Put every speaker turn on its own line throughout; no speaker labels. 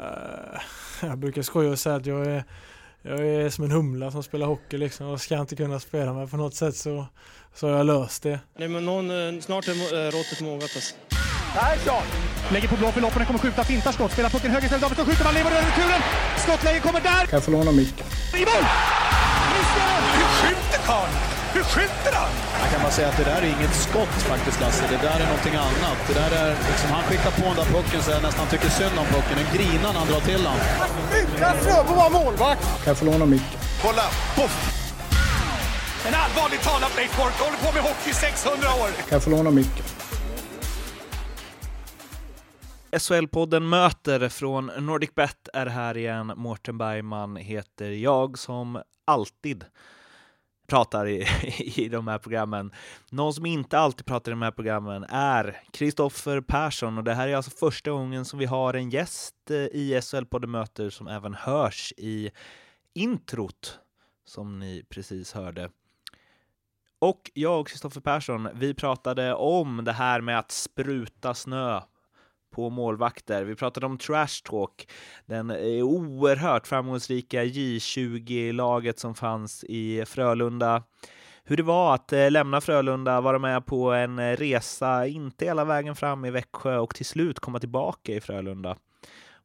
Uh, jag brukar skoja och säga att jag är, jag är som en humla som spelar hockey liksom och ska inte kunna spela men på något sätt så, så har jag löst det.
Nej men någon, eh, snart är eh, råttet mogat alltså.
Persson! Lägger på blå för loppen, kommer skjuta, fintar skott, spelar pucken höger istället, Davidsson skjuter, man lever över returen! Skottläge kommer där!
Kan jag få låna micken?
I mål!
Hur skjuter karln? Hur skjuter han?
Kan bara säga att det där är inget skott faktiskt Lasse. Det där är någonting annat. Det där är liksom, han skickar på den där pucken så jag nästan tycker synd om pucken. Den grinar när han drar till den.
Utan Fröbo var målvakt!
Kan jag få låna micken?
Kolla! Poff! En allvarligt talat Leif Boork håller på med hockey i 600 år!
Kan jag få låna micken?
SHL-podden Möter från NordicBet är här igen. Mårten Bergman heter jag som alltid pratar i, i de här programmen. Någon som inte alltid pratar i de här programmen är Kristoffer Persson och det här är alltså första gången som vi har en gäst eh, i SHL-podden Möter som även hörs i introt som ni precis hörde. Och jag och Kristoffer Persson, vi pratade om det här med att spruta snö på målvakter. Vi pratade om trash talk, den oerhört framgångsrika J20-laget som fanns i Frölunda. Hur det var att eh, lämna Frölunda, vara med på en eh, resa, inte hela vägen fram i Växjö och till slut komma tillbaka i Frölunda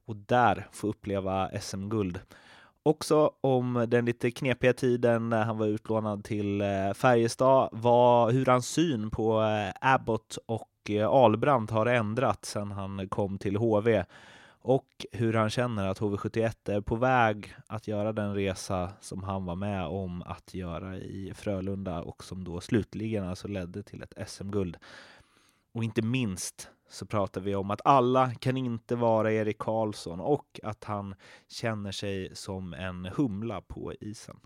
och där få uppleva SM-guld. Också om den lite knepiga tiden när han var utlånad till eh, Färjestad, var hur hans syn på Abbott och Eh, Albrandt har ändrat sedan han kom till HV och hur han känner att HV71 är på väg att göra den resa som han var med om att göra i Frölunda och som då slutligen alltså ledde till ett SM-guld. Och inte minst så pratar vi om att alla kan inte vara Erik Karlsson och att han känner sig som en humla på isen.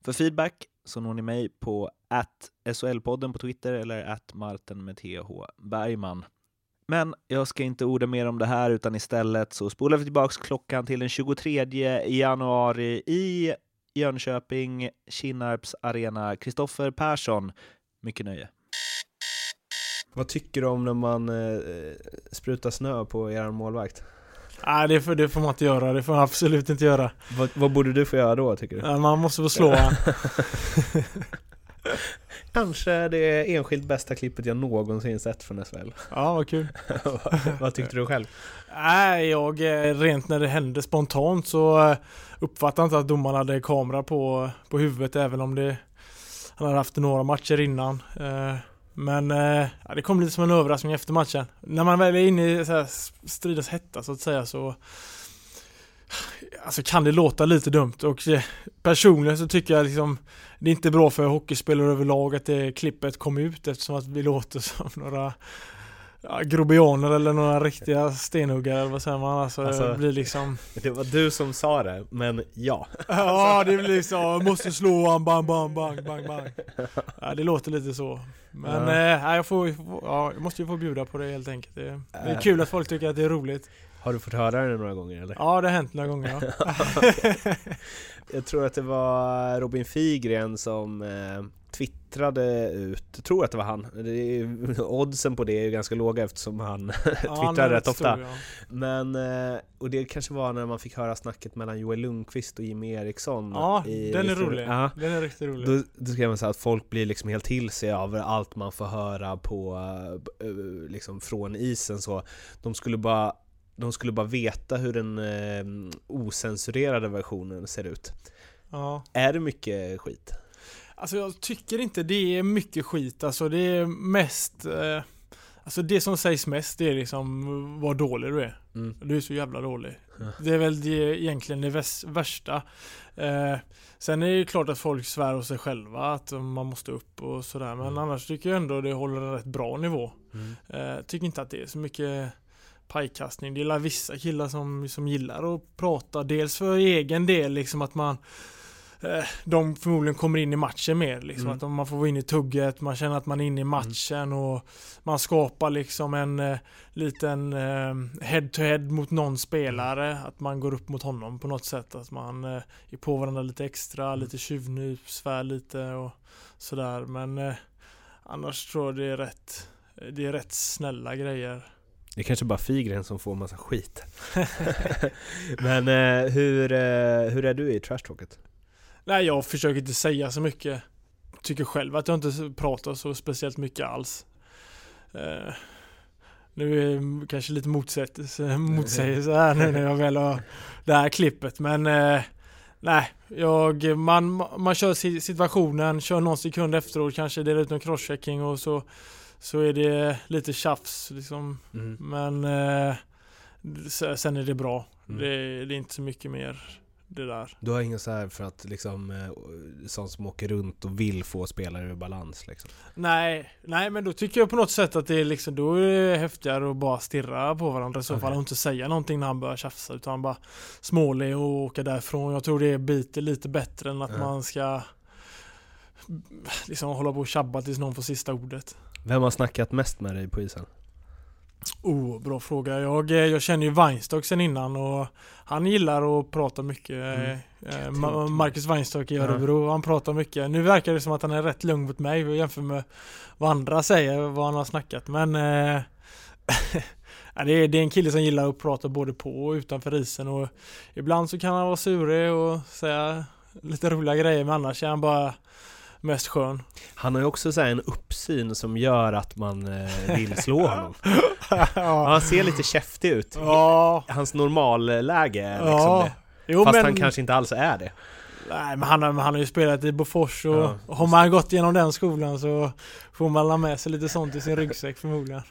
För feedback så når ni mig på att SHL-podden på Twitter eller att Marten med TH Bergman. Men jag ska inte orda mer om det här utan istället så spolar vi tillbaks klockan till den 23 januari i Jönköping, Kinnarps arena. Kristoffer Persson, mycket nöje.
Vad tycker du om när man eh, sprutar snö på er målvakt?
Nej, det får, det får man inte göra. Det får man absolut inte göra.
Vad, vad borde du få göra då, tycker du?
man måste få slå
Kanske det enskilt bästa klippet jag någonsin sett från SHL.
Ja, vad kul.
vad tyckte du själv?
Nej, jag eh, rent när det hände spontant så eh, uppfattade inte att domaren hade kamera på, på huvudet även om det han hade haft några matcher innan. Men eh, det kom lite som en överraskning efter matchen. När man väl är inne i så här stridens hetta så att säga så Alltså kan det låta lite dumt och eh, personligen så tycker jag liksom Det är inte bra för hockeyspelare överlag att det klippet kom ut eftersom att vi låter som några ja, grobianer eller några riktiga stenhuggare eller vad säger man? Alltså, alltså, det blir liksom
Det var du som sa det, men ja
Ja det blir liksom, måste slå han, bang bang bang bang bang Ja det låter lite så Men ja. eh, jag, får, ja, jag måste ju få bjuda på det helt enkelt det, det är kul att folk tycker att det är roligt
Har du fått höra det några gånger eller?
Ja det har hänt några gånger ja.
Jag tror att det var Robin Figren som eh, twittrade ut, jag tror att det var han, det är, oddsen på det är ju ganska låga eftersom han ja, twittrar rätt ofta. Stor, ja. Men, eh, och det kanske var när man fick höra snacket mellan Joel Lundqvist och Jimmy Eriksson.
Ja, i, den är rolig. Ja. Den är riktigt rolig.
Då, då ska man säga att folk blir liksom helt till sig av allt man får höra på, eh, liksom från isen så. De skulle bara de skulle bara veta hur den eh, osensurerade versionen ser ut.
Ja.
Är det mycket skit?
Alltså jag tycker inte det är mycket skit. Alltså det är mest eh, Alltså det som sägs mest det är liksom vad dålig du är. Mm. Du är så jävla dålig. Ja. Det är väl det, egentligen det värsta. Eh, sen är det klart att folk svär åt sig själva att man måste upp och sådär. Men mm. annars tycker jag ändå det håller en rätt bra nivå. Mm. Eh, tycker inte att det är så mycket pajkastning. Det är vissa killar som, som gillar att prata. Dels för egen del liksom att man de förmodligen kommer in i matchen mer. Liksom. Mm. Att man får vara inne i tugget, man känner att man är inne i mm. matchen mm. och man skapar liksom en uh, liten head-to-head uh, mot någon spelare. Mm. Att man går upp mot honom på något sätt. Att man uh, är på varandra lite extra, mm. lite tjuvnyp, svär lite och sådär. Men annars tror jag det är rätt, det är rätt snälla grejer.
Det är kanske bara Figren som får massa skit. Men eh, hur, eh, hur är du i trashtalket?
Nej, jag försöker inte säga så mycket. Tycker själv att jag inte pratar så speciellt mycket alls. Eh, nu är det kanske lite motsägelse, motsägelse här nu när jag väl har det här klippet. Men eh, nej, jag, man, man kör si- situationen, kör någon sekund efteråt, kanske delar ut en crosschecking och så, så är det lite tjafs liksom.
Mm.
Men eh, se- sen är det bra.
Mm.
Det, det är inte så mycket mer det där.
Du har ingen så här för att liksom, eh, sån som åker runt och vill få spelare ur balans liksom?
Nej, nej men då tycker jag på något sätt att det är liksom, då är det häftigare att bara stirra på varandra i så fall och inte säga någonting när han börjar tjafsa utan bara småle och åka därifrån. Jag tror det biter lite bättre än att
Ja.
man ska liksom hålla på och tjabba tills någon får sista ordet.
Vem har snackat mest med dig på isen?
Oh, bra fråga. Jag, eh, jag känner ju Weinstock sen innan och han gillar att prata mycket.
Mm.
Eh, Ma- Marcus Weinstock i. Örebro, han pratar mycket. Nu verkar det som att han är rätt lugn mot mig jämfört med vad andra säger, vad han har snackat. Men eh, det, är, det är en kille som gillar att prata både på och utanför isen och ibland så kan han vara surig och säga lite roliga grejer men annars är han bara mest skön.
Han har ju också så en uppsyn som gör att man eh, vill slå honom.
ja.
Han ser lite käftig ut.
ja.
Hans normalläge är liksom
Ja.
det.
Jo,
Fast
men,
han kanske inte alls är det.
Nej men han, har- han har ju spelat i Bofors och
Ja,
har man gått igenom den skolan så får man la med sig lite sånt i sin ryggsäck förmodligen.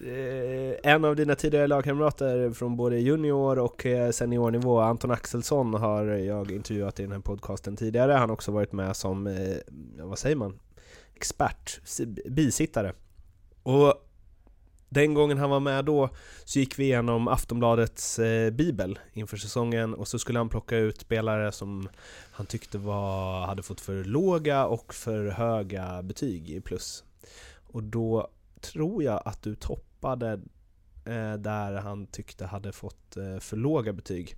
Eh, en av dina tidigare lagkamrater från både junior och eh, seniornivå, Anton Axelsson, har jag intervjuat i den här podcasten tidigare. Han har också varit med som, eh, ja, vad säger man, expert, si- bisittare. Och den gången han var med då så gick vi igenom Aftonbladets eh, bibel inför säsongen och så skulle han plocka ut spelare som han tyckte var, hade fått för låga och för höga betyg i plus. Och då tror jag att du toppade eh, där han tyckte hade fått eh, för låga betyg.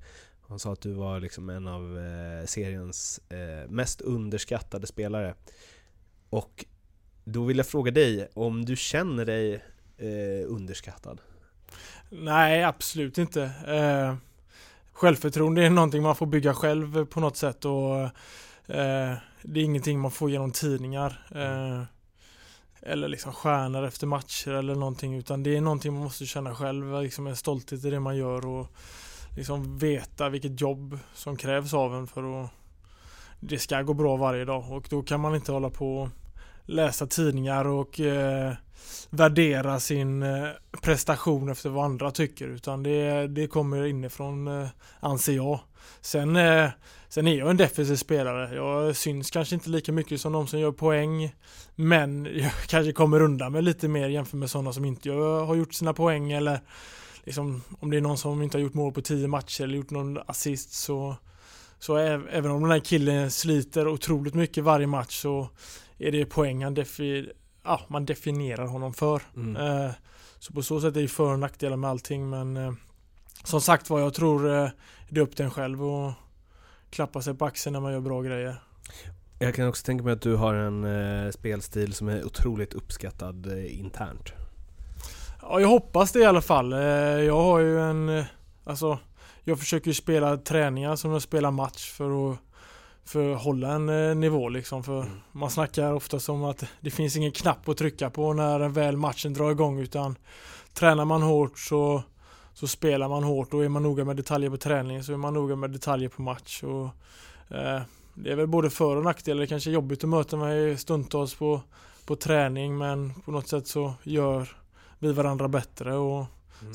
Han sa att du var liksom en av eh, seriens eh, mest underskattade spelare. Och då vill jag fråga dig om du känner dig eh, underskattad?
Nej absolut inte. Eh, självförtroende är någonting man får bygga själv på något sätt och eh, det är ingenting man får genom tidningar. Eh, eller liksom stjärnor efter matcher eller någonting utan det är någonting man måste känna själv, liksom en stolthet i det man gör och liksom veta vilket jobb som krävs av en för att det ska gå bra varje dag och då kan man inte hålla på läsa tidningar och eh, värdera sin eh, prestation efter vad andra tycker utan det, det kommer inifrån eh, anser jag. Sen, eh, sen är jag en defensiv spelare. Jag syns kanske inte lika mycket som de som gör poäng men jag kanske kommer undan med lite mer jämfört med sådana som inte gör, har gjort sina poäng eller liksom, om det är någon som inte har gjort mål på tio matcher eller gjort någon assist så så även om den här killen sliter otroligt mycket varje match så är det poäng han defi- ja, man definierar honom för.
Mm.
Eh, så på så sätt är det för och nackdelar med allting men eh, som sagt var jag tror eh, det är upp till en själv och klappa sig på axeln när man gör bra grejer.
Jag kan också tänka mig att du har en eh, spelstil som är otroligt uppskattad eh, internt.
Ja, jag hoppas det i alla fall. Eh, Jag har ju en, alltså, jag försöker ju spela träningar som jag spelar match för att för att hålla en eh, nivå liksom. För man snackar ofta om att det finns ingen knapp att trycka på när väl matchen drar igång utan tränar man hårt så, så spelar man hårt och är man noga med detaljer på träning så är man noga med detaljer på match. Och, eh, det är väl både för och nackdelar. Det kanske är jobbigt att möta mig stundtals på, på träning men på något sätt så gör vi varandra bättre och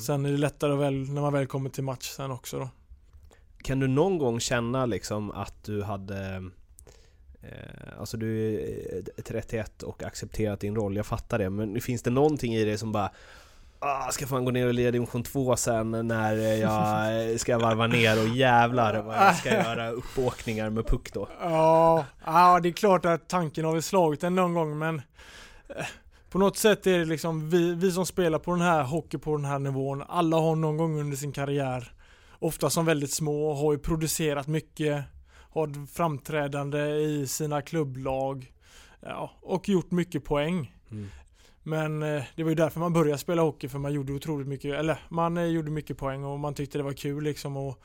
sen är det lättare väl när man väl kommer till match sen också då.
Kan du någon gång känna liksom att du hade eh, Alltså du är 31 och accepterat din roll, jag fattar det, men finns det någonting i det som bara ah, Ska fan gå ner och leda division 2 sen när jag ska varva ner och jävlar vad jag ska göra uppåkningar med puck då?
Ja, ja, det är klart att tanken har väl slagit en någon gång men eh, på något sätt är det liksom vi, vi som spelar på den här hockey på den här nivån, alla har någon gång under sin karriär, ofta som väldigt små, har ju producerat mycket, har framträdande i sina klubblag ja, och gjort mycket poäng.
Mm.
Men eh, det var ju därför man började spela hockey för man gjorde otroligt mycket, eller man eh, gjorde mycket poäng och man tyckte det var kul liksom att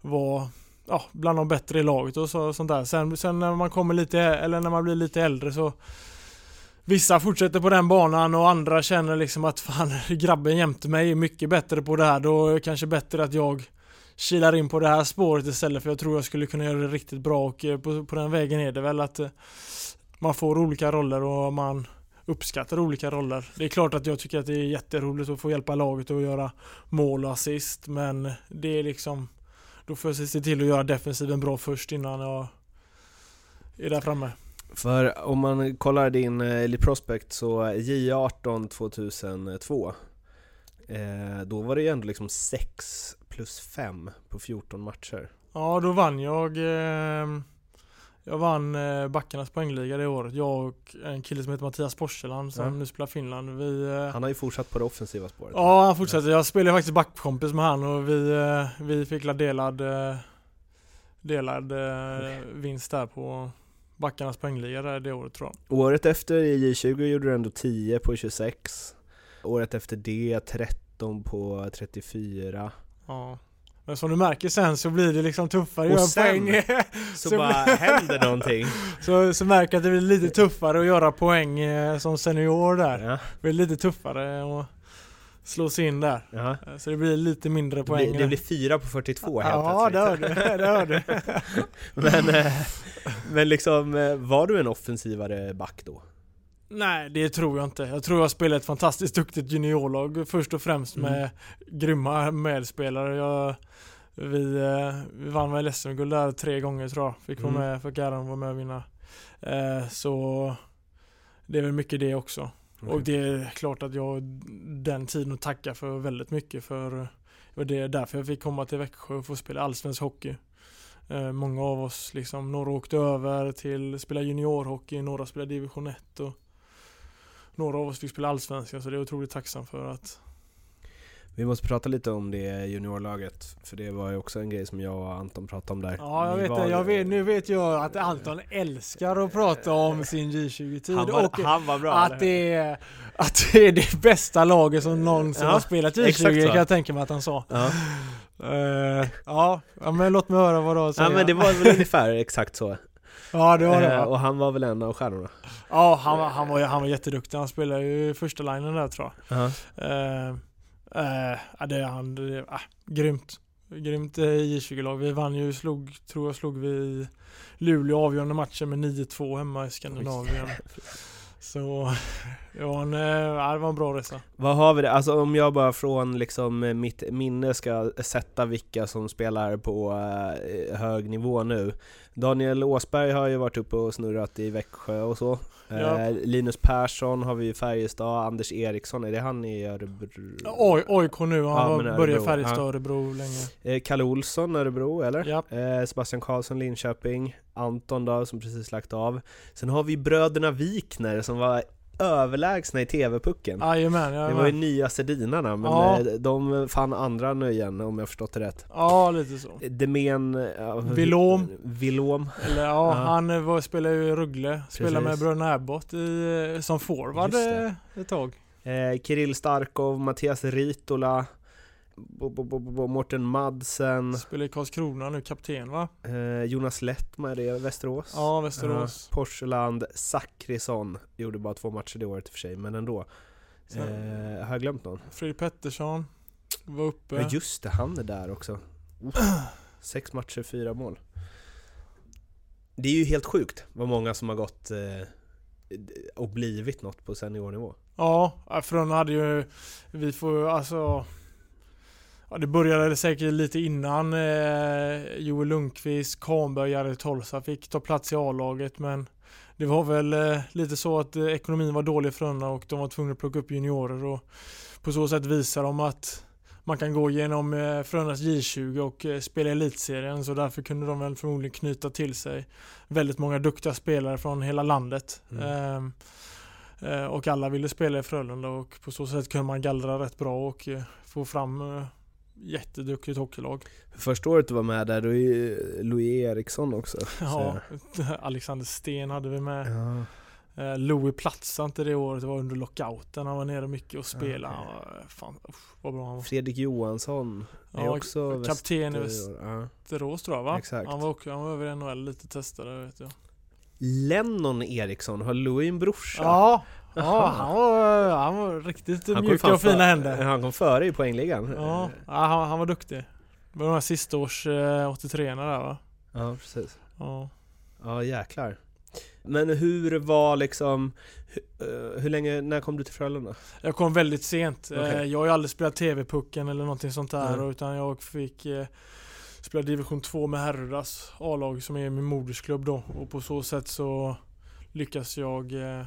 vara ja, bland de bättre i laget och så, sånt där. Sen, sen när man kommer lite, eller när man blir lite äldre så Vissa fortsätter på den banan och andra känner liksom att fan grabben jämte mig är mycket bättre på det här. Då är det kanske bättre att jag kilar in på det här spåret istället för jag tror jag skulle kunna göra det riktigt bra och eh, på, på den vägen är det väl att eh, man får olika roller och man uppskattar olika roller. Det är klart att jag tycker att det är jätteroligt att få hjälpa laget att göra mål och assist men det är liksom då får jag se till att göra defensiven bra först innan jag är där framme.
För om man kollar din eh, Elite Prospect så J18 2002 eh, Då var det ju ändå liksom 6 plus 5 på 14 matcher
Ja, då vann jag eh, Jag vann eh, backarnas poängliga det året. Jag och en kille som heter Mattias Porseland som
Ja.
nu spelar Finland. Vi, eh,
Han har ju fortsatt på det offensiva spåret
Ja, han fortsätter. Jag spelade faktiskt backkompis med han och vi, eh, vi fick la delad, eh, delad eh, vinst där på backarnas poängliga där det året tror jag.
Året efter i J20 gjorde du ändå 10 på 26 Året efter det 13 på 34
Ja. Men som du märker sen så blir det liksom tuffare att göra poäng.
Så,
Så
bara händer någonting
så, så märker jag att det blir lite tuffare att göra poäng eh, som senior där.
ja,
Det blir lite tuffare att slå sig in där.
ja.
Eh, Så det blir lite mindre
Det,
poäng.
blir, det blir 4 på 42 helt
Ja, det
plötsligt
hör du. Det hör du.
Men, eh, men liksom, var du en offensivare back då?
Nej, det tror jag inte. Jag tror jag spelar ett fantastiskt duktigt juniorlag först och främst med
Mm.
grymma medspelare. Jag, vi, eh, vi vann väl SM-guld där tre gånger tror jag. Fick vara
Mm.
med, fick äran att vara med och vinna. Eh, så det är väl mycket det också. Och det är klart att jag den tiden att tacka för väldigt mycket för det det därför jag fick komma till Växjö och få spela allsvensk hockey. Eh, många av oss, liksom, några åkte över till spela juniorhockey, några spelade division 1 och några av oss fick spela allsvenskan så det är jag otroligt tacksam för att
Vi måste prata lite om det juniorlaget, för det var ju också en grej som jag och Anton pratade om där.
Ja, jag
Ni
vet det. Jag vet, nu vet jag att Anton älskar att prata om sin J20-tid
han var,
och
han var bra.
att det, är, att det är det bästa laget som någonsin
Ja,
har spelat
exakt
J20
så.
kan jag tänka mig att han sa.
Ja.
Ja, ja, men låt mig höra vad du har att säga.
ja men det var väl ungefär exakt så.
Ja, det var det.
Eh,
va?
och han var väl en av stjärnorna.
Ja, han var, han var, han var jätteduktig. Han spelade ju första linjen där tror jag.
Ja.
Eh, eh, ja, det är han. Det, ah, grymt. Grymt eh, J20-lag. Vi vann ju, slog, tror jag slog vi Luleå avgörande matchen med 9-2 hemma i Skandinavien. Så det var, en, ja, det var en bra resa.
Vad har vi det? Alltså om jag bara från liksom eh, mitt minne ska sätta vilka som spelar på eh, hög nivå nu. Daniel Åsberg har ju varit uppe och snurrat i Växjö och så.
Ja.
Eh, Linus Persson har vi i Färjestad, Anders Eriksson, är det han i Örebro?
OIK nu. Han
Ja,
började Färjestad
ja.
Örebro länge.
Eh, Kalle Olsson, Örebro, eller?
Ja.
Eh, Sebastian Karlsson, Linköping. Anton då, som precis lagt av. Sen har vi bröderna Wikner som var överlägsna i TV-pucken.
Jajamän,
Det var ju nya Sedinarna, men
Ja.
eh, de fann andra nöjen om jag förstått det rätt.
Ja, lite så.
Demen... Ja,
Vilom.
Vilom.
Eller ja,
Ja.
han eh, var, spelade ju i Rögle. Spelade med bröderna Abbott i, eh, som forward eh, ett tag.
Eh, Kirill Starkov, Mattias Ritola, Morten Madsen,
Spelar i Karlskrona nu, kapten va?
eh, Jonas Lettman, är det Västerås?
Ja, Västerås.
Ja, Porseland, Zachrisson, gjorde bara två matcher det året i och för sig, men ändå. Eh, har jag glömt någon?
Fredrik Pettersson var uppe.
Ja just det, han är där också. Sex matcher, fyra mål. Det är ju helt sjukt vad många som har gått eh, och blivit något på seniornivå.
Ja, Frön hade ju, vi får alltså Ja det började säkert lite innan eh, Joel Lundqvist, Kahnberg, Jari Tolsa fick ta plats i A-laget men Det var väl eh, lite så att eh, ekonomin var dålig för Frölunda och de var tvungna att plocka upp juniorer och På så sätt visar de att man kan gå genom eh, Frölundas J20 och eh, spela i elitserien så därför kunde de väl förmodligen knyta till sig väldigt många duktiga spelare från hela landet.
Mm.
Ehm, Eh, Och alla ville spela i Frölunda och på så sätt kunde man gallra rätt bra och eh, få fram jätteduktigt hockeylag.
Första året du var med där, då är ju Louis Eriksson också.
Ja, Alexander Sten hade vi med.
Ja.
Eh, Louis platsade inte det året, det var under lockouten. Han var nere mycket och spelade. Han var, fan, usch, vad bra han var.
Fredrik Johansson är
Ja,
också
kapten i. Västerås tror jag va?
Exakt.
Han var, också, han var över NHL lite testade vet jag.
Lennon Eriksson, har Louis en brorsa?
Ja, ja han, var, han var riktigt
ju
mjuka och fina
för-
händer.
Han kom före i poängligan.
Ja, han, han var duktig. Det var de här sista års eh, 83 där va?
ja precis.
Ja.
Ja jäklar. Men hur var liksom, hur, hur länge, när kom du till Frölunda?
Jag kom väldigt sent. Eh,
Okej.
Jag har ju aldrig spelat TV-pucken eller någonting sånt där
Nej.
utan jag fick eh, spela division 2 med herrarnas A-lag som är min modersklubb då och på så sätt så lyckas jag eh,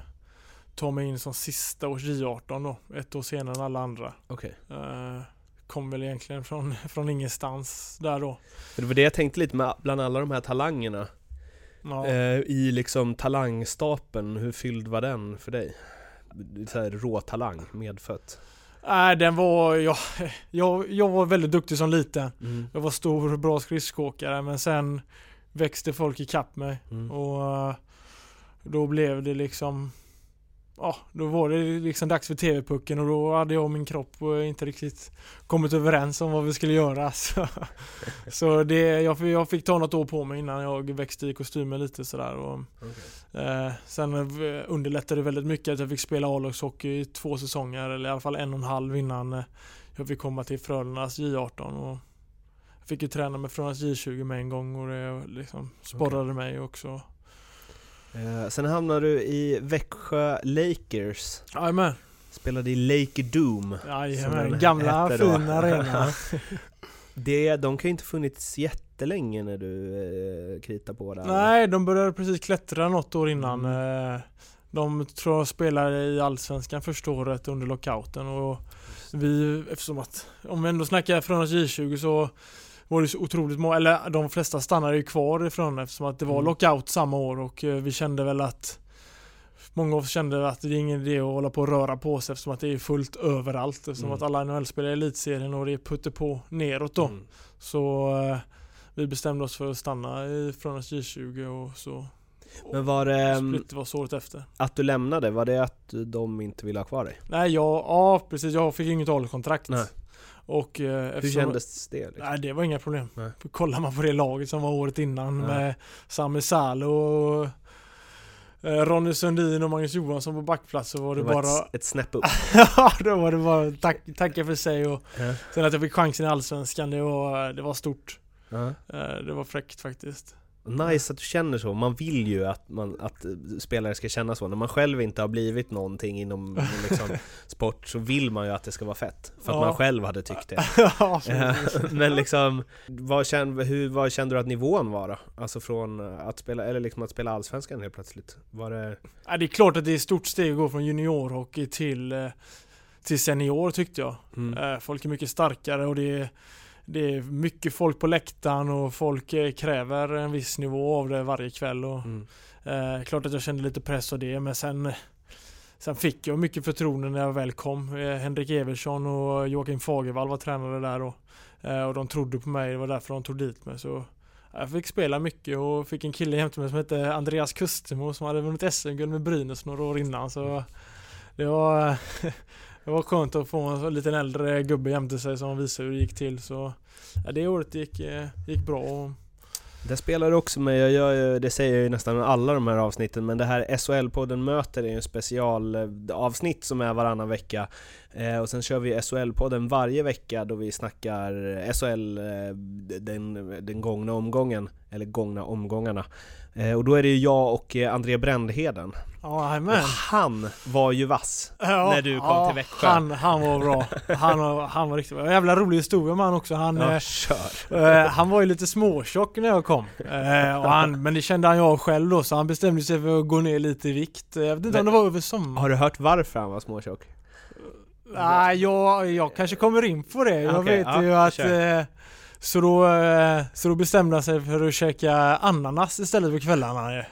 ta mig in som sista års J18 då, ett år senare än alla andra.
Okej.
Eh, kom väl egentligen från, från ingenstans där då.
Det var det jag tänkte lite med, bland alla de här talangerna.
Ja.
Eh, I liksom talangstapeln, hur fylld var den för dig? Så här, rå talang, medfött.
Nej, den var... Jag, jag, jag var väldigt duktig som liten.
Mm.
Jag var stor och bra skridskoåkare men sen växte folk ikapp mig
Mm.
och eh, då blev det liksom Ja, då var det liksom dags för TV-pucken och då hade jag och min kropp eh, inte riktigt kommit överens om vad vi skulle göra. Så, så det, jag, jag fick ta något år på mig innan jag växte i kostymen lite sådär. Och, eh, sen eh, underlättade det väldigt mycket att jag fick spela A-lagshockey i två säsonger eller i alla fall en och en halv innan eh, jag fick komma till Frölundas J18. Och jag fick ju träna med Frölundas J20 med en gång och det liksom sporrade mig också.
Eh, sen hamnade du i Växjö Lakers.
Jajamän,
Spelade i Lake Doom.
Jajamän. gamla fina arena.
Det, de kan ju inte funnits jättelänge när du eh, kritar på där.
Nej, de började precis klättra något år innan.
Mm.
Eh, De tror jag spelade i Allsvenskan första året under lockouten och vi, eftersom att, om vi ändå snackar Frölundas J20 så var det så otroligt många, eller de flesta stannade ju kvar i Frölunda eftersom att det var
Mm.
lockout samma år och eh, vi kände väl att Många av oss kände att det är ingen idé att hålla på och röra på sig eftersom att det är fullt överallt eftersom
Mm.
att alla NHL spelar i elitserien och det är putte på neråt då.
Mm.
Så eh, vi bestämde oss för att stanna i Frölundas J20 och så
Men var det ehm,
split var så året efter.
att du lämnade, var det att de inte ville ha kvar dig?
Nej, jag, ja precis. Jag fick inget A-kontrakt.
Nej.
Och eh,
Hur
eftersom-
kändes det? Liksom?
Nej, det var inga problem.
Nej.
Kollar man på det laget som var året innan
Ja.
med Sami Salo och eh, Ronny Sundin och Magnus Johansson på backplats så var det,
Det var
bara...
ett, ett snäpp upp.
Ja, då var det bara tack, tacka för sig och
Ja.
sen att jag fick chansen i Allsvenskan, det var, det var stort.
Ja.
Eh, Det var fräckt faktiskt.
Nice att du känner så, man vill ju att, man, att spelare ska känna så. När man själv inte har blivit någonting inom liksom, sport så vill man ju att det ska vara fett. För att
Ja.
man själv hade tyckt det.
Ja,
Men liksom, vad kände, hur, vad kände du att nivån var då? Alltså från att spela, eller liksom att spela Allsvenskan helt plötsligt? Var det...
Ja, det är klart att det är ett stort steg att gå från juniorhockey till, eh, till senior tyckte jag.
Mm.
Eh, Folk är mycket starkare och det är, det är mycket folk på läktaren och folk eh, kräver en viss nivå av det varje kväll. Och,
Mm.
eh, klart att jag kände lite press av det men sen Sen fick jag mycket förtroende när jag väl kom. Eh, Henrik Evertsson och Joakim Fagervall var tränare där och, eh, och de trodde på mig. Det var därför de tog dit mig. Så jag fick spela mycket och fick en kille jämte mig som hette Andreas Kustemo som hade vunnit SM-guld med Brynäs några år innan. Så det var, det var skönt att få en liten äldre gubbe jämte sig som visade hur det gick till. Så ja, det året gick, eh, gick bra. Och,
spelar du också med, jag gör, det säger jag ju nästan i alla de här avsnitten, men det här SHL-podden möter är ju en specialavsnitt som är varannan vecka. Eh, och sen kör vi SHL-podden varje vecka då vi snackar SHL, eh, den, den gångna omgången, eller gångna omgångarna. Eh, och då är det ju jag och eh, André Brändheden.
ja, jajamän.
Och han var ju vass
Ja,
när du kom till Växjö.
Han, han var bra. Han, var- han var riktigt bra. Jävla rolig historia med han också. Han,
Ja,
eh, eh, han var ju lite småtjock när jag kom. Eh, och han, men det kände han ju av själv då så han bestämde sig för att gå ner lite i vikt. Jag vet inte om
Men-
det var över sommaren.
Har du hört varför han var småtjock?
Nej, jag, jag kanske kommer in på det. Jag
Okej,
vet
ja,
ju att... Eh, så, då, eh, så då bestämde han sig för att käka ananas istället för kvällarna. ju.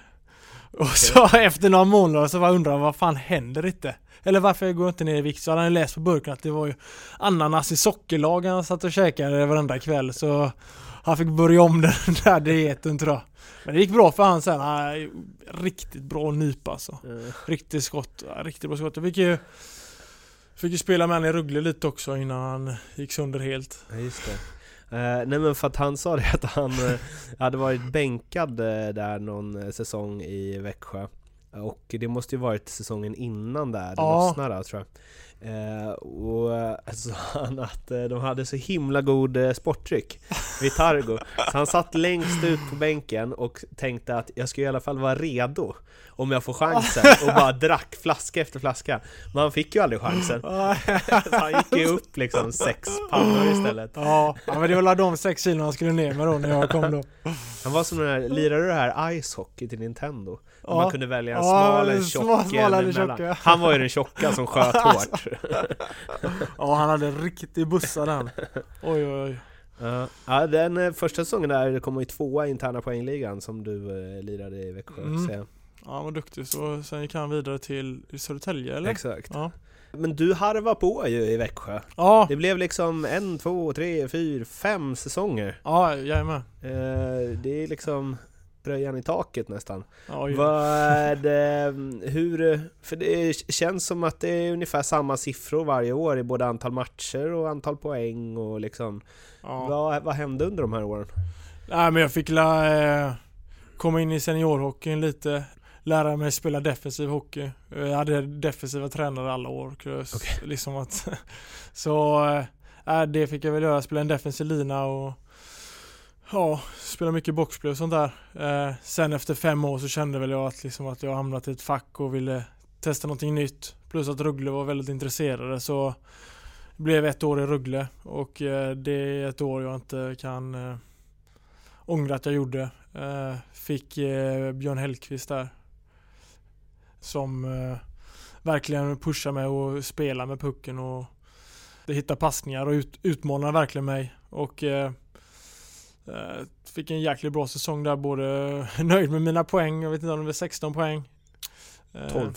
Och så efter några månader så var jag undrar vad fan händer inte? Eller varför går jag inte ner i vikt? Så hade han läst på burken att det var ju ananas i sockerlag han satt och käkade varenda kväll. Så han fick börja om den där dieten tror jag. Men det gick bra för han sen. Han riktigt bra nypa alltså.
Eh,
Riktigt skott. Riktigt bra skott. Jag fick ju, fick ju spela med han i Rögle lite också innan han gick sönder helt.
Ja, just det. Eh, nej men för att han sa det att han eh, hade varit bänkad eh, där någon eh, säsong i Växjö. Och det måste ju varit säsongen innan där, det
Ja.
lossnade tror jag. Eh, och eh, sa han att eh, de hade så himla god eh, sporttryck vid Targo. Så han satt längst ut på bänken och tänkte att jag ska i alla fall vara redo om jag får chansen och bara drack flaska efter flaska. Men han fick ju aldrig chansen. Så han gick ju upp liksom sex pannor istället.
Ja, men det var de sex kilon han skulle ner med då när jag kom då.
Han var som den här, lirade du det här Ice Hockey till Nintendo? Ja. Man kunde välja en smal, en tjock,
smal
en
tjock.
Han var ju den tjocka som sköt hårt.
Ja, han hade riktigt bussar den. Oj, oj, oj.
Ja, ja den eh, första säsongen där kom ju tvåa i interna poängligan som du eh, lirade i Växjö.
Mm.
jag.
Ja, han var duktig. Så sen gick han vidare till Södertälje eller?
Exakt.
Ja.
Men du harvar på ju i Växjö.
Ja,
Det blev liksom en, två, tre, fyra, fem säsonger.
ja jajamän.
Eh, det är liksom bröjan i taket nästan.
Ja, ju.
Vad det, hur, för det känns som att det är ungefär samma siffror varje år i både antal matcher och antal poäng och liksom
ja.
vad, vad hände under de här åren?
Nej men jag fick la, eh, komma in i seniorhockeyn lite. Lära mig spela defensiv hockey. Jag hade defensiva tränare alla år.
Okej.
Liksom att, så eh, det fick jag väl göra. Spela en defensiv lina och ja, spelar mycket boxplay och sånt där. Eh, sen efter fem år så kände väl jag att, liksom att jag hamnat i ett fack och ville testa någonting nytt. Plus att Rögle var väldigt intresserade så det blev ett år i Rögle och eh, det är ett år jag inte kan eh, ångra att jag gjorde. Eh, fick eh, Björn Hellkvist där. Som eh, verkligen pushar mig och spelar med pucken och det hittar passningar och ut, utmanar verkligen mig. Och eh, fick en jäkligt bra säsong där, både nöjd med mina poäng, jag vet inte om det var 16 poäng. Eh,
12.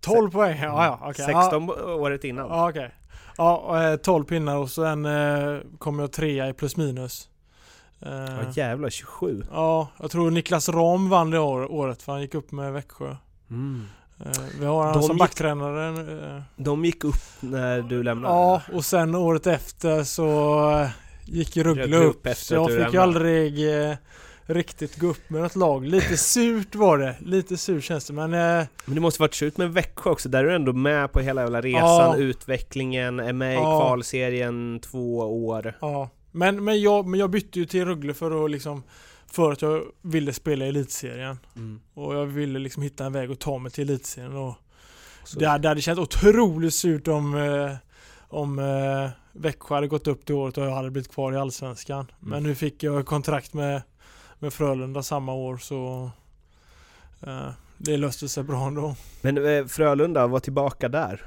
12 poäng, ja ja okej.
16 året innan.
Ja, okej. Ja, eh, 12 pinnar och sen eh, kom jag trea i plus minus. Eh,
Ja jävlar, 27.
ja, jag tror Niklas Ram vann det år, året för han gick upp med Växjö.
Mm.
Eh, vi har han som
gick-
backtränare. Eh,
De gick upp när du lämnade?
ja, och sen året efter så eh, gick ju Rögle upp.
upp efter
så jag fick ju aldrig eh, riktigt gå upp med något lag. Lite surt var det. Lite surt känns det men eh,
Men det måste varit slut med Växjö också, där är du ändå med på hela jävla resan,
Ja.
utvecklingen, är med i
Ja.
kvalserien två år.
Ja, men, men, jag, men jag bytte ju till Rögle för att liksom För att jag ville spela i elitserien
Mm.
Och jag ville liksom hitta en väg att ta mig till elitserien och
Så-
det, det hade känts otroligt surt om eh, Om eh, Växjö hade gått upp det året och jag hade blivit kvar i Allsvenskan Men nu fick jag kontrakt med Med Frölunda samma år så eh, Det löste sig bra ändå
Men eh, Frölunda var tillbaka där.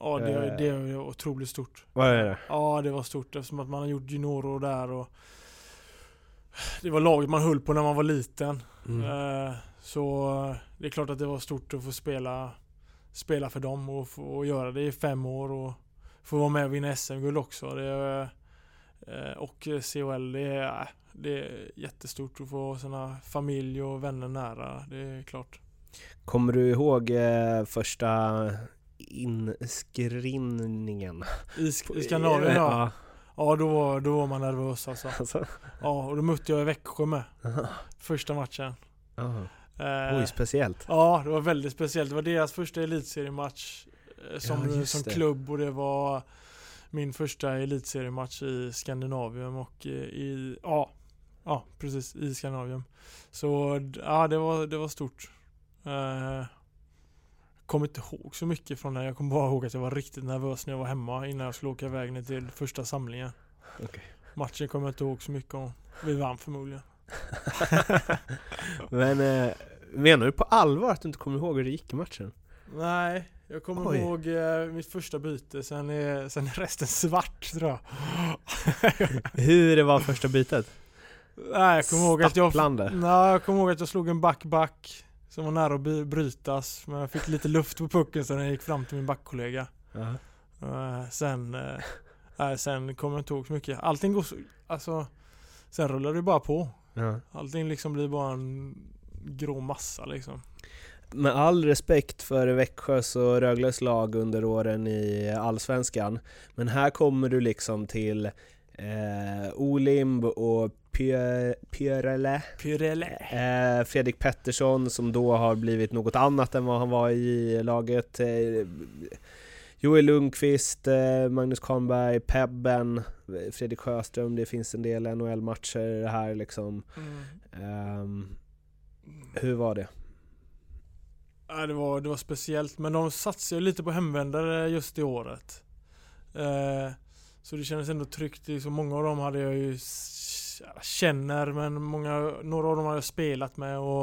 Ja det,
Eh.
det är otroligt stort
Vad är det?
Ja, det var stort eftersom att man har gjort juniorår där och Det var laget man höll på när man var liten.
Mm.
Eh, Så eh, det är klart att det var stort att få spela Spela för dem och få göra det i fem år och få vara med och vinna SM-guld också. Det eh, och CHL, det är, det är jättestort att få sina familj och vänner nära. Det är klart.
Kommer du ihåg eh, första inskrinningen?
I, i Skandinavien ja.
Ja.
Då var, då var man nervös alltså.
Alltså.
Ja, och då mötte jag i Växjö med. Första matchen.
Aha.
Eh,
Oj, speciellt.
Ja, det var väldigt speciellt. Det var deras första elitseriematch som,
Ja, just
som klubb och det var min första elitseriematch i Skandinavium och eh, i, ja, ja precis, i Skandinavium. Så ja, det var, det var stort. Eh, kommer inte ihåg så mycket från det. Jag kommer bara ihåg att jag var riktigt nervös när jag var hemma innan jag skulle åka iväg ner till första samlingen.
Okej.
Matchen kommer jag inte ihåg så mycket om. Vi vann förmodligen.
Men eh, menar du på allvar att du inte kommer ihåg hur det gick i matchen?
Nej, jag kommer
Oj.
ihåg eh, mitt första byte, sen är, sen är resten svart tror jag.
Hur det var första bytet?
Nej, jag kommer ihåg att jag... Nej, jag kommer ihåg att jag slog en back-back som var nära att by- brytas, men jag fick lite luft på pucken så den gick fram till min backkollega.
Ja.
Eh, sen, eh, nej, sen kommer jag inte ihåg så mycket. Allting går så, alltså sen rullar det bara på.
Ja.
Allting liksom blir bara en grå massa liksom.
Med all respekt för Växjös och Rögles lag under åren i Allsvenskan, men här kommer du liksom till eh, Olimb och Py- Pyrele,
Pyrele.
eh, Fredrik Pettersson som då har blivit något annat än vad han var i laget. Eh, Joel Lundqvist, eh, Magnus Kahnberg, Pebben, Fredrik Sjöström, det finns en del NHL-matcher här liksom.
Mm.
Ehm, hur var det?
Ja, det, var, det var speciellt, men de satsade ju lite på hemvändare just i året. Eh, så det kändes ändå tryggt. Det Så många av dem hade jag ju känner, men många, några av dem har jag spelat med och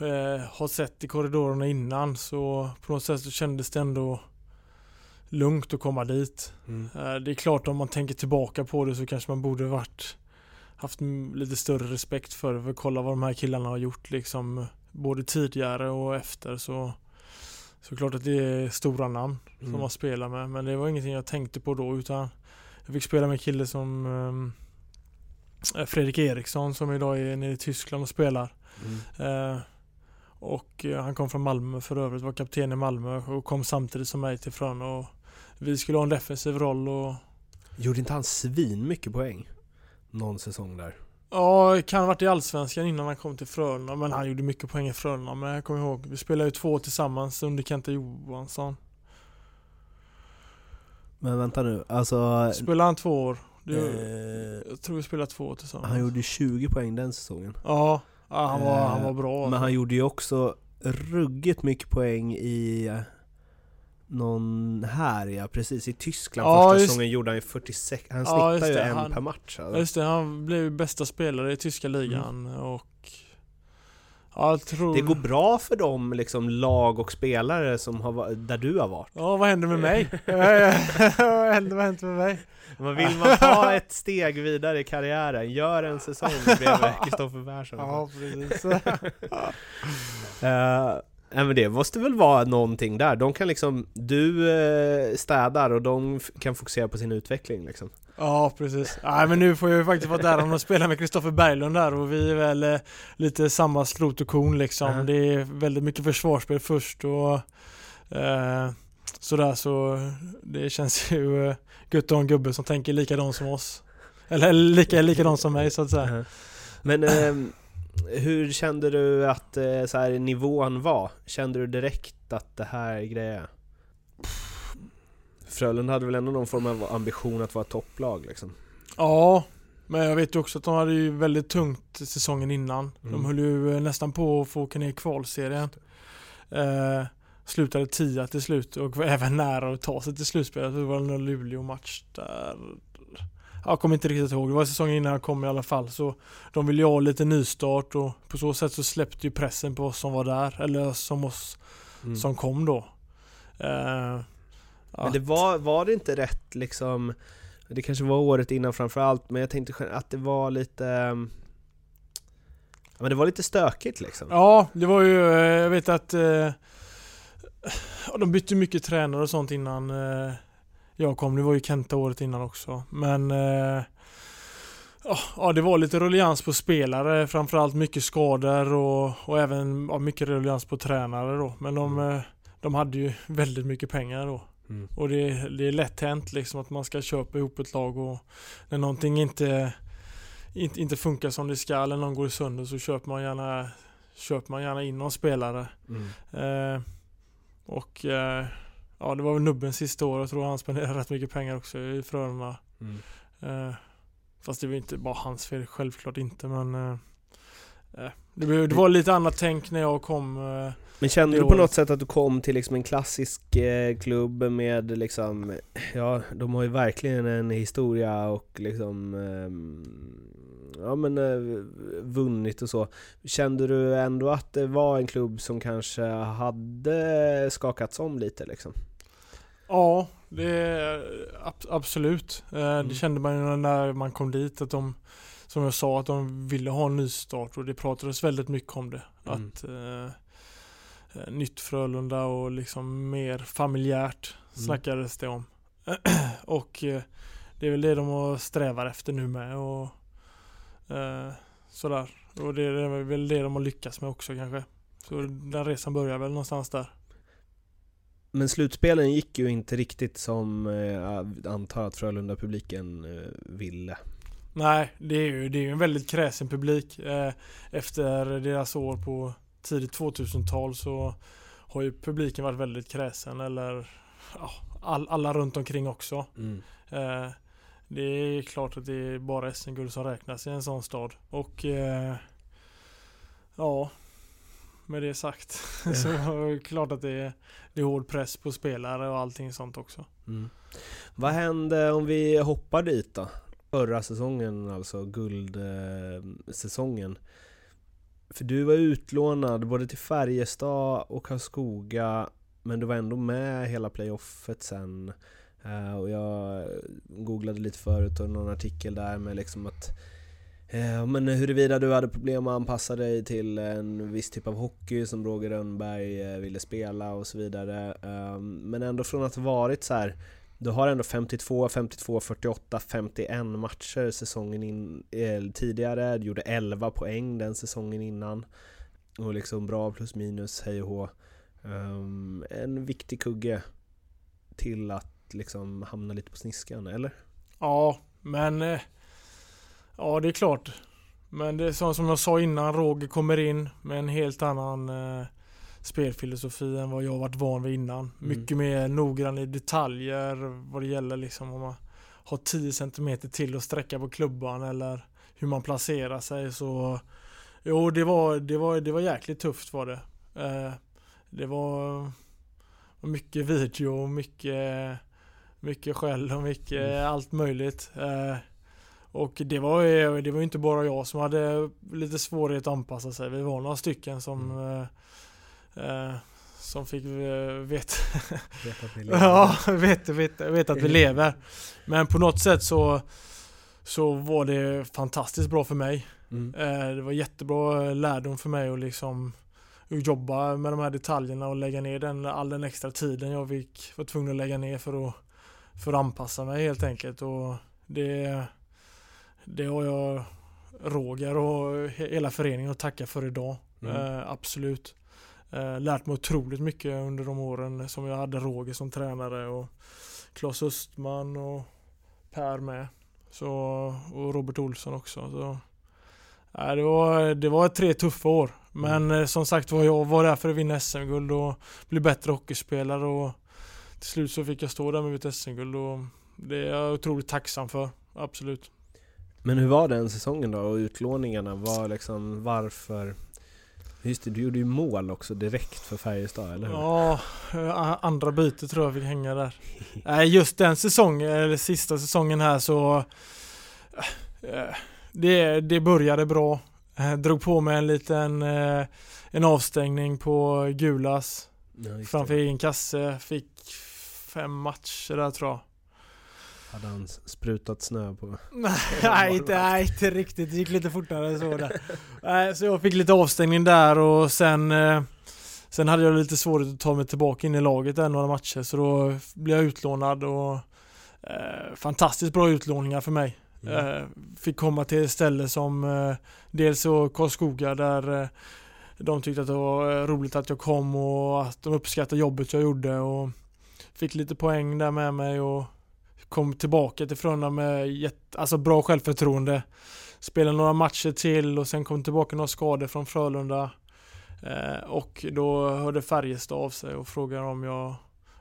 eh, har sett i korridorerna innan. Så på något sätt så kändes det ändå lugnt att komma dit. Eh, det är klart om man tänker tillbaka på det så kanske man borde varit haft lite större respekt för det. För kolla vad de här killarna har gjort liksom både tidigare och efter så så klart att det är stora namn som
Mm.
man spelar med. Men det var ingenting jag tänkte på då utan jag fick spela med en kille som eh, Fredrik Eriksson som idag är nere i Tyskland och spelar.
Mm.
Eh, och eh, han kom från Malmö för övrigt, var kapten i Malmö och kom samtidigt som mig till Frölunda. Och vi skulle ha en defensiv roll och
Gjorde inte han svin mycket poäng? Någon säsong där.
Ja, kan ha varit i Allsvenskan innan han kom till Frölunda men han gjorde mycket poäng i Frölunda men jag kommer ihåg, vi spelade ju två tillsammans under Kenta Johansson.
Men vänta nu, alltså...
Spelade han två år? Det,
eh,
jag tror vi spelade två år tillsammans.
han gjorde 20 poäng den säsongen.
Ja, han, var, han
Eh,
var bra.
Men han gjorde ju också ruggigt mycket poäng i någon här ja, precis i Tyskland
Ja,
första
just-
säsongen gjorde han ju 46, han
Ja,
snittar ju en
han-
per match alltså.
Just det, han blev bästa spelare i tyska ligan och... Ja, tror...
Det går bra för de liksom lag och spelare som har, där du har varit.
Ja, vad händer med mig? vad händer, vad händer med mig?
Men vill man ta ett steg vidare i karriären, gör en säsong bredvid Kristoffer Persson.
Ja, precis.
Eh, nej, men det måste väl vara någonting där. De kan liksom, du eh, städar och de kan fokusera på sin utveckling liksom.
Ja, precis. Nej, men nu får jag ju faktiskt vara där och spela med Kristoffer Berglund där och vi är väl eh, lite samma skrot och korn liksom.
Ja.
Det är väldigt mycket försvarsspel först och eh, sådär så det känns ju eh, gött att ha en gubbe som tänker likadant som oss. Eller lika, likadant som mig så att säga.
Uh-huh. Men ehm, hur kände du att eh, så här, nivån var? Kände du direkt att det här är grejer? Frölunda hade väl ändå någon form av ambition att vara topplag liksom?
Ja, men jag vet ju också att de hade ju väldigt tungt säsongen innan.
Mm.
De höll ju eh, nästan på att få åka ner i kvalserien. Eh, slutade tia till slut och var även nära att ta sig till slutspelet. Det var en Luleå-match där. Jag kommer inte riktigt ihåg. Det var säsongen innan jag kom i alla fall. Så de ville ju ha lite nystart och på så sätt så släppte ju pressen på oss som var där. Eller som oss
Mm.
som kom då. Eh,
Men det var, var det inte rätt liksom Det kanske var året innan framförallt, men jag tänkte att det var lite Ja men det var lite stökigt liksom
Ja, det var ju, eh, jag vet att eh, de bytte mycket tränare och sånt innan eh, jag kom. Det var ju Kenta året innan också. Men eh, ja, det var lite ruljans på spelare, framförallt mycket skador och, och även ja, mycket ruljans på tränare då. Men de, eh, de hade ju väldigt mycket pengar då.
Mm.
Och det, det är lätt hänt liksom att man ska köpa ihop ett lag och när någonting inte, inte, inte funkar som det ska eller någon går sönder så köper man gärna, köper man gärna in någon spelare.
Mm.
Eh, och eh, ja, det var väl nubbens sista år. Jag tror han spenderade rätt mycket pengar också i Frölunda.
Mm.
Eh, fast det var inte bara hans fel, självklart inte men eh, eh, det, blev- det var lite annat tänk när jag kom. Eh,
Men kände du på
året.
något sätt att du kom till liksom en klassisk eh, klubb med liksom, ja de har ju verkligen en historia och liksom, ehm, ja men eh, vunnit och så. Kände du ändå att det var en klubb som kanske hade skakats om lite liksom?
Ja, det ab- absolut. Eh,
Mm.
Det kände man ju när man kom dit att de, som jag sa, att de ville ha en ny start och det pratades väldigt mycket om det.
Mm.
Att eh, eh, nytt Frölunda och liksom mer familjärt
Mm.
snackades det om. och eh, det är väl det de strävar efter nu med och Eh, sådär. Och det är väl det de har lyckats med också kanske. Så den resan börjar väl någonstans där.
Men slutspelen gick ju inte riktigt som eh, jag antar att Frölunda-publiken eh, ville.
Nej, det är ju det är ju en väldigt kräsen publik. Eh, efter deras år på tidigt 2000-tal så har ju publiken varit väldigt kräsen eller ja, all, alla runt omkring också.
Mm.
Eh, det är klart att det är bara SM-guld som räknas i en sån stad. Och eh, ja, med det sagt så är det klart att det är, det är hård press på spelare och allting sånt också.
Mm. Vad hände om vi hoppar dit då? Förra säsongen, alltså guldsäsongen. För du var utlånad både till Färjestad och Karlskoga men du var ändå med hela playoffet sen. Eh, och jag googlade lite förut och någon artikel där med liksom att eh, men huruvida du hade problem att anpassa dig till en viss typ av hockey som Roger Rönnberg eh, ville spela och så vidare. Eh, men ändå från att ha varit så här du har ändå 52, 52, 48, 51 matcher säsongen in, eh, tidigare. Du gjorde 11 poäng den säsongen innan. Och liksom bra plus minus, hej och hå. Um, en viktig kugge till att liksom hamna lite på sniskan, eller?
Ja, men eh, Ja, det är klart. Men det är så, som jag sa innan, Roger kommer in med en helt annan eh, spelfilosofi än vad jag varit van vid innan.
Mm.
Mycket mer noggrann i detaljer vad det gäller liksom om man har 10 cm till att sträcka på klubban eller hur man placerar sig så Jo det var, det var, det var jäkligt tufft var det. Eh, det var mycket video och mycket mycket skäll och mycket
Mm.
allt möjligt. Eh, och det var ju det var inte bara jag som hade lite svårighet att anpassa sig. Vi var några stycken som
Mm.
eh, eh, som fick eh, veta
Vet att ni
Ja, vet, vet, vet att vi lever. Men på något sätt så så var det fantastiskt bra för mig.
Mm.
Eh, Det var jättebra lärdom för mig att liksom jobba med de här detaljerna och lägga ner den, all den extra tiden jag fick, var tvungen att lägga ner för att, för att anpassa mig helt enkelt. Och det, det har jag Roger och he- hela föreningen att tacka för idag.
Mm.
Eh, absolut. Eh, lärt mig otroligt mycket under de åren som jag hade Roger som tränare och Claes Östman och Per med. Så, och Robert Olsson också. Så, nej, det, var, det var tre tuffa år. Men eh, som sagt var jag var där för att vinna SM-guld och bli bättre hockeyspelare och till slut så fick jag stå där med mitt SM-guld och det är jag otroligt tacksam för. Absolut.
Men hur var den säsongen då och utlåningarna? Var liksom, varför? Just det, du gjorde ju mål också direkt för Färjestad, eller hur?
Ja, eh, andra bytet tror jag fick hänga där. Nej, just den säsongen, eller sista säsongen här så eh, det, det började bra. Eh, Drog på mig en liten eh, en avstängning på Gulas
Ja,
framför egen kasse. Fick fem matcher där tror jag.
Hade han sprutat snö på?
nej, inte, nej, inte riktigt. Det gick lite fortare än så där. Så jag fick lite avstängning där och sen eh, Sen hade jag lite svårighet att ta mig tillbaka in i laget där några matcher så då blev jag utlånad och eh, Fantastiskt bra utlåningar för mig.
Mm.
Eh, fick komma till ett ställe som eh, dels så Karlskoga där eh, de tyckte att det var eh, roligt att jag kom och att de uppskattade jobbet jag gjorde och fick lite poäng där med mig och kom tillbaka till Frölunda med jätte, alltså bra självförtroende. Spelade några matcher till och sen kom tillbaka några skador från Frölunda. Eh, och då hörde Färjestad av sig och frågade om jag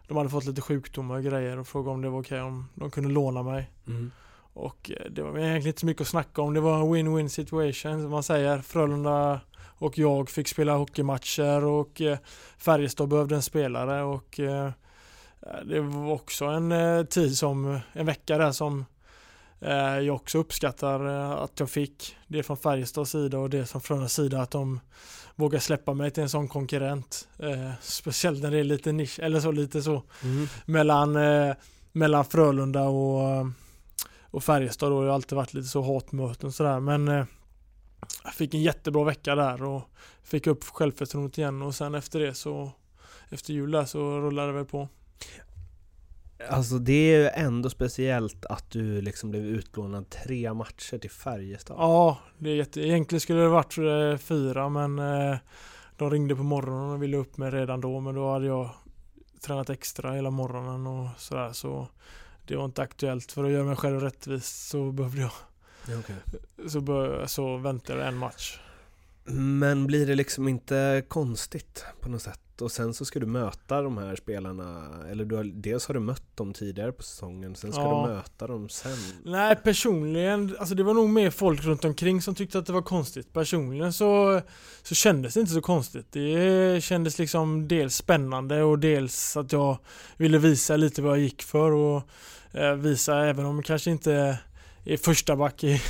De hade fått lite sjukdomar och grejer och frågade om det var okej om de kunde låna mig.
Mm.
Och eh, det var egentligen inte så mycket att snacka om. Det var en win-win situation som man säger. Frölunda och jag fick spela hockeymatcher och eh, Färjestad behövde en spelare och eh, det var också en eh, tid som, en vecka där som eh, jag också uppskattar eh, att jag fick. Det från Färjestads sida och det från Frölundas sida att de vågar släppa mig till en sån konkurrent. Eh, speciellt när det är lite nisch, eller så lite så
Mm.
mellan, eh, mellan Frölunda och, och Färjestad då. Det har alltid varit lite så hatmöten och sådär men eh, jag fick en jättebra vecka där och fick upp självförtroendet igen och sen efter det så efter jul där så rullade det väl på.
Alltså det är ju ändå speciellt att du liksom blev utlånad tre matcher till Färjestad.
Ja, det är jätte... Egentligen skulle det varit eh, fyra men eh, de ringde på morgonen och ville upp mig redan då men då hade jag tränat extra hela morgonen och sådär så det var inte aktuellt för att göra mig själv rättvis så behövde jag så, bör, så väntade en match.
Men blir det liksom inte konstigt på något sätt? Och sen så ska du möta de här spelarna, eller du har, dels har du mött dem tidigare på säsongen, sen ska
Ja.
du möta dem sen.
Nej personligen, alltså det var nog mer folk runt omkring som tyckte att det var konstigt. Personligen så, så kändes det inte så konstigt. Det kändes liksom dels spännande och dels att jag ville visa lite vad jag gick för och eh, visa även om kanske inte är första back i,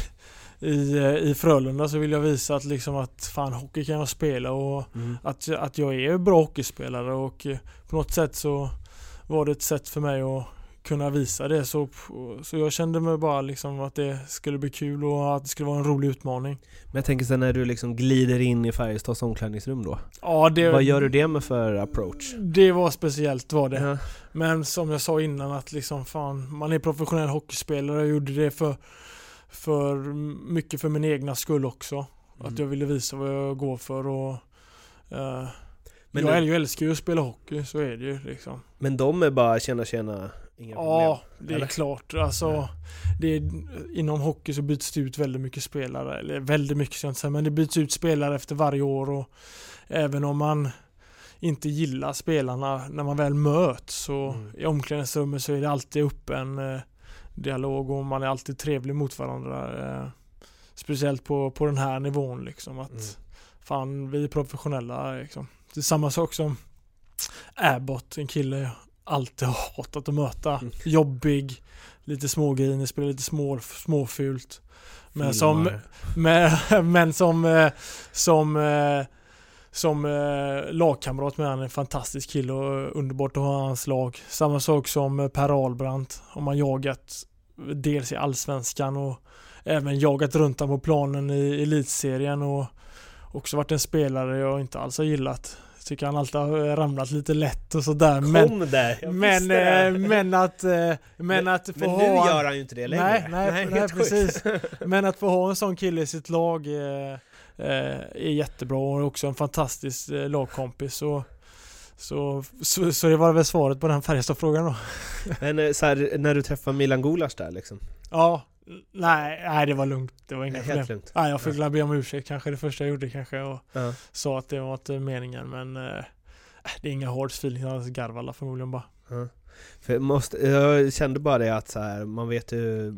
i, eh, i Frölunda så vill jag visa att liksom att fan hockey kan jag spela och
Mm.
att, att jag är bra hockeyspelare och eh, på något sätt så var det ett sätt för mig att kunna visa det så, så jag kände mig bara liksom att det skulle bli kul och att det skulle vara en rolig utmaning.
Men jag tänker sen när du liksom glider in i Färjestads omklädningsrum då?
Ja, det,
Vad gör du det med för approach?
det var speciellt var det.
Ja.
Men som jag sa innan att liksom fan, man är professionell hockeyspelare och gjorde det för, för mycket för min egna skull också.
Mm.
Att jag ville visa vad jag går för och eh,
Men
jag, jag älskar ju att spela hockey, så är det ju liksom.
Men de är bara tjena tjena, inga
Ja,
problem?
det är
eller?
klart. Alltså, det är, inom hockey så byts det ut väldigt mycket spelare. Eller väldigt mycket ska jag inte säga, men det byts ut spelare efter varje år. Och även om man inte gillar spelarna när man väl möts så
Mm.
i omklädningsrummet så är det alltid uppe en eh, dialog och man är alltid trevlig mot varandra. Eh, speciellt på, på den här nivån liksom. Att
Mm.
fan, vi är professionella liksom. Det är samma sak som Abbott, en kille jag alltid har hatat att möta.
Mm.
Jobbig, lite smågrinig, spelar lite små, småfult. Men som, men, men som, eh, som, eh, som eh, lagkamrat med han är en fantastisk kille och underbart att ha hans lag. Samma sak som eh, Per Ahlbrandt. Har man jagat dels i Allsvenskan och även jagat runt honom på planen i Elitserien och också varit en spelare jag inte alls har gillat. Tycker han alltid har ramlat lite lätt och sådär. Men,
Kom där! Jag
men,
det.
eh, men att, eh, men att få
Men
ha...
nu
han-
gör han ju inte det längre.
Nej, nej, nej,
sjukt.
precis. Men att få ha en sån kille i sitt lag eh, eh, är jättebra och också en fantastisk eh, lagkompis. Så, så, så, så det var väl svaret på den Färjestad-frågan då.
Men eh, så här, när du träffar Milan Gulas där liksom?
Ja, nej, nej det var lugnt. Det var inga
Helt
problem.
lugnt.
Nej, jag fick väl be om ursäkt kanske det första jag gjorde kanske och
Ja.
sa att det var inte meningen men eh, det är inga hard feelings, han garvar alla förmodligen bara.
Ja. För jag, måste, jag kände bara det att så här, man vet ju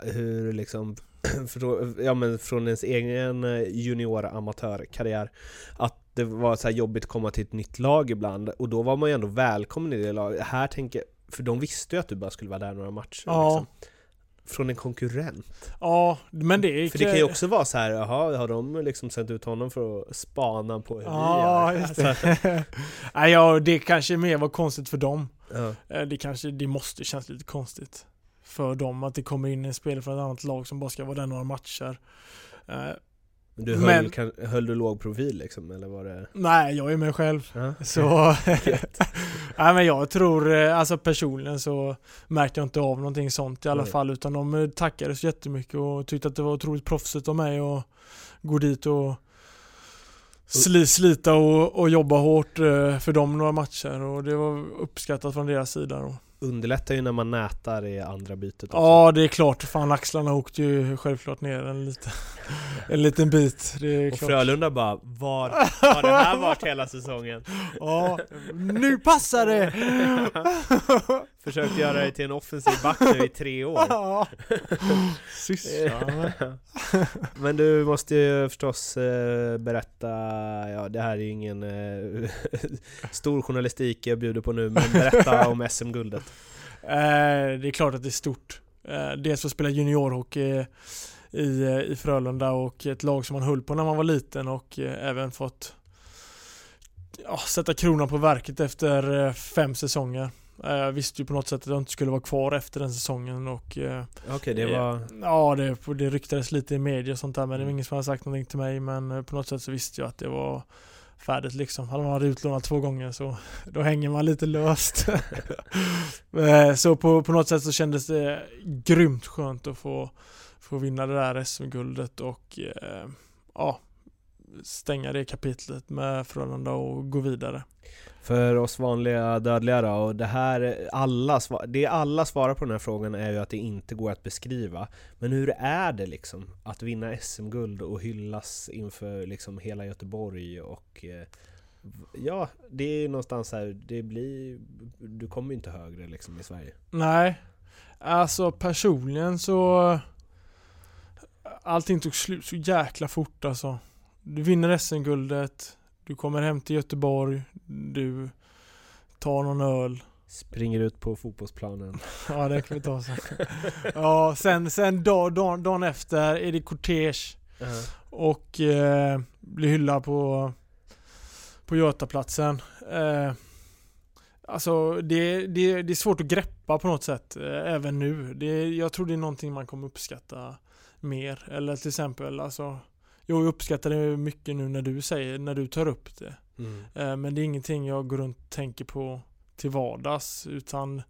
hur liksom från, ja, men från ens egen eh, junior amatörkarriär att det var så jobbigt att komma till ett nytt lag ibland och då var man ju ändå välkommen i det laget. Här tänker för de visste ju att du bara skulle vara där några matcher.
Ja.
Liksom. Från en konkurrent.
Ja, men det är
För det kan ju också vara så här, jaha, har de liksom sänt ut honom för att spana på hur
Ja,
vi gör?
det. Nej, ja, det kanske mer var konstigt för dem.
Ja.
Eh, Det kanske, det måste kännas lite konstigt för dem att det kommer in en spelare från ett annat lag som bara ska vara där några matcher.
Men Du höll,
Men-
kan, höll du låg profil liksom, eller var det?
Nej, jag är mig själv.
Ja.
Så... Nej men jag tror, eh, alltså personligen så märkte jag inte av någonting sånt i alla
Nej.
fall utan de eh, tackade så jättemycket och tyckte att det var otroligt proffsigt av mig att gå dit och sli, slita och, och jobba hårt eh, för dem några matcher och det var uppskattat från deras sida. Då.
Underlättar ju när man nätar i andra bytet också.
Ja, det är klart. Fan, axlarna åkte ju självklart ner en liten, en liten bit.
Och
klart.
Frölunda bara, var har det här varit hela säsongen?
Ja, nu passar det!
Försökt göra dig till en offensiv back nu i tre år.
Ja. Sysslar
Men du måste ju förstås eh, berätta, ja det här är ju ingen eh, stor journalistik jag bjuder på nu, men berätta om SM-guldet.
Eh, det är klart att det är stort. Eh, dels att spela juniorhockey i, eh, i Frölunda och ett lag som man höll på när man var liten och eh, även fått ja, sätta kronan på verket efter eh, fem säsonger. Eh, Jag visste ju på något sätt att jag inte skulle vara kvar efter den säsongen och eh,
Okej, det var...
Ja, det, det ryktades lite i media och sånt där men det var
Mm.
ingen som hade sagt någonting till mig men eh, på något sätt så visste jag att det var färdigt liksom. Hade man varit utlånad två gånger så då hänger man lite löst. Eh, så på, på något sätt så kändes det grymt skönt att få, få vinna det där SM-guldet och eh, ja, stänga det kapitlet med Frölunda och gå vidare.
För oss vanliga dödliga då, och det här, alla, det alla svarar på den här frågan är ju att det inte går att beskriva. Men hur är det liksom att vinna SM-guld och hyllas inför liksom hela Göteborg och eh, Ja, det är någonstans här, det blir... Du kommer ju inte högre liksom i Sverige.
Nej, alltså personligen så Allting tog slut så jäkla fort alltså. Du vinner SM-guldet, du kommer hem till Göteborg, du tar någon öl.
Springer ut på fotbollsplanen.
Ja det kan vi ta sen. Ja, sen, sen dag, dag, dagen efter är det kortege och eh, blir hyllad på, på Götaplatsen. Eh, alltså det, det, det är svårt att greppa på något sätt, eh, även nu. Det, jag tror det är någonting man kommer uppskatta mer. Eller till exempel, alltså, jag uppskattar det mycket nu när du säger, när du tar upp det.
Mm.
Eh, men det är ingenting jag går runt och tänker på till vardags utan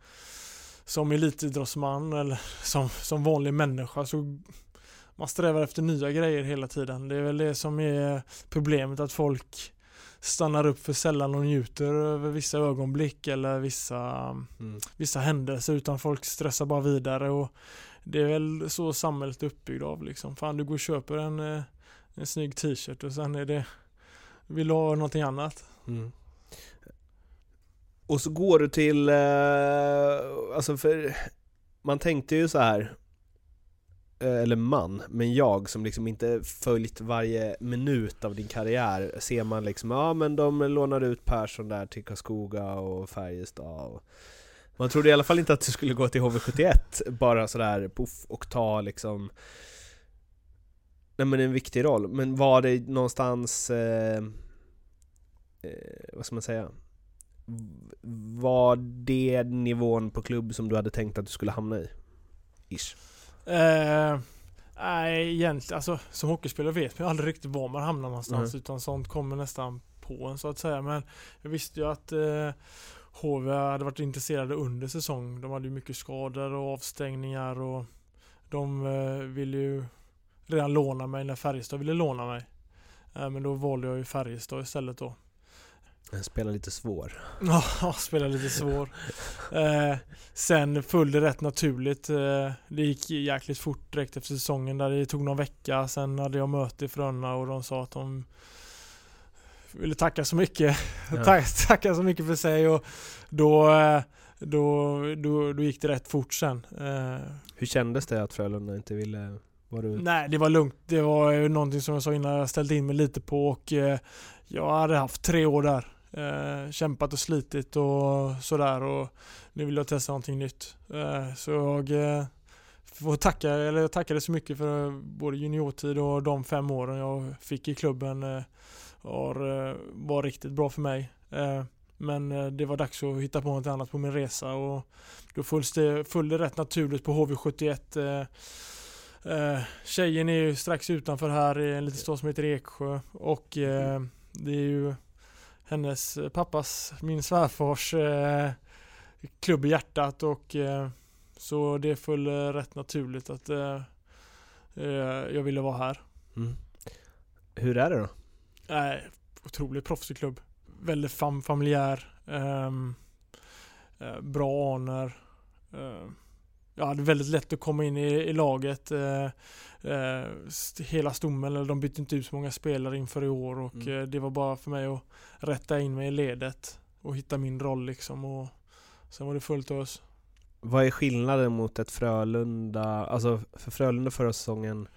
som elitidrottsman eller som, som vanlig människa så man strävar efter nya grejer hela tiden. Det är väl det som är problemet att folk stannar upp för sällan och njuter över vissa ögonblick eller vissa,
Mm.
vissa händelser utan folk stressar bara vidare och det är väl så samhället är uppbyggt av liksom. Fan du går och köper en, eh, en snygg t-shirt och sen är det vill du ha någonting annat?
Mm. Och så går du till, eh, alltså för man tänkte ju så här eh, eller man, men jag som liksom inte följt varje minut av din karriär ser man liksom, ja men de lånade ut Persson där till Karlskoga och Färjestad och man trodde i alla fall inte att du skulle gå till HV71 bara sådär poff och ta liksom Nej men en viktig roll, men var det någonstans eh, eh, vad ska man säga? Var det nivån på klubb som du hade tänkt att du skulle hamna i? Ish.
Eh, nej, egentligen, alltså som hockeyspelare vet man aldrig riktigt var man hamnar någonstans
Nej.
utan sånt kommer nästan på en så att säga. Men jag visste ju att eh, HV hade varit intresserade under säsong. De hade ju mycket skador och avstängningar och de eh, ville ju redan låna mig när Färjestad ville låna mig. Eh, men då valde jag ju Färjestad istället då.
Den spelar lite svår.
Ja, spela lite svår. Eh, sen föll det rätt naturligt. Eh, det gick jäkligt fort direkt efter säsongen där. Det tog någon vecka. Sen hade jag möte i Frölunda och de sa att de ville tacka så mycket.
Ja.
Tack, tacka så mycket för sig och då, eh, då, då, då gick det rätt fort sen. Eh,
Hur kändes det att Frölunda inte ville... Var du...
Nej, det var lugnt. Det var ju någonting som jag sa innan jag ställde in mig lite på och eh, jag hade haft tre år där. Eh, kämpat och slitit och sådär och nu vill jag testa någonting nytt. Eh, så jag eh, får tacka, eller jag tackade så mycket för både juniortid och de fem åren jag fick i klubben. Eh, har, eh, var riktigt bra för mig. Eh, men eh, det var dags att hitta på något annat på min resa och då följde det, föll det rätt naturligt på HV71 eh, Eh, tjejen är ju strax utanför här i en liten stad som heter Eksjö och eh, det är ju hennes eh, pappas, min svärfars eh, klubb i hjärtat och eh, så det föll eh, rätt naturligt att eh, eh, jag ville vara här.
Mm. Hur är det då?
Nej, otroligt proffsig klubb. Väldigt fam familjär. ehm, eh, bra anor. Jag hade väldigt lätt att komma in i, i laget. eh, eh, hela stommen, eller de bytte inte ut så många spelare inför i år och
Mm.
eh, det var bara för mig att rätta in mig i ledet och hitta min roll liksom. Och sen var det fullt ös.
Vad är skillnaden mot ett Frölunda? Alltså för Frölunda förra säsongen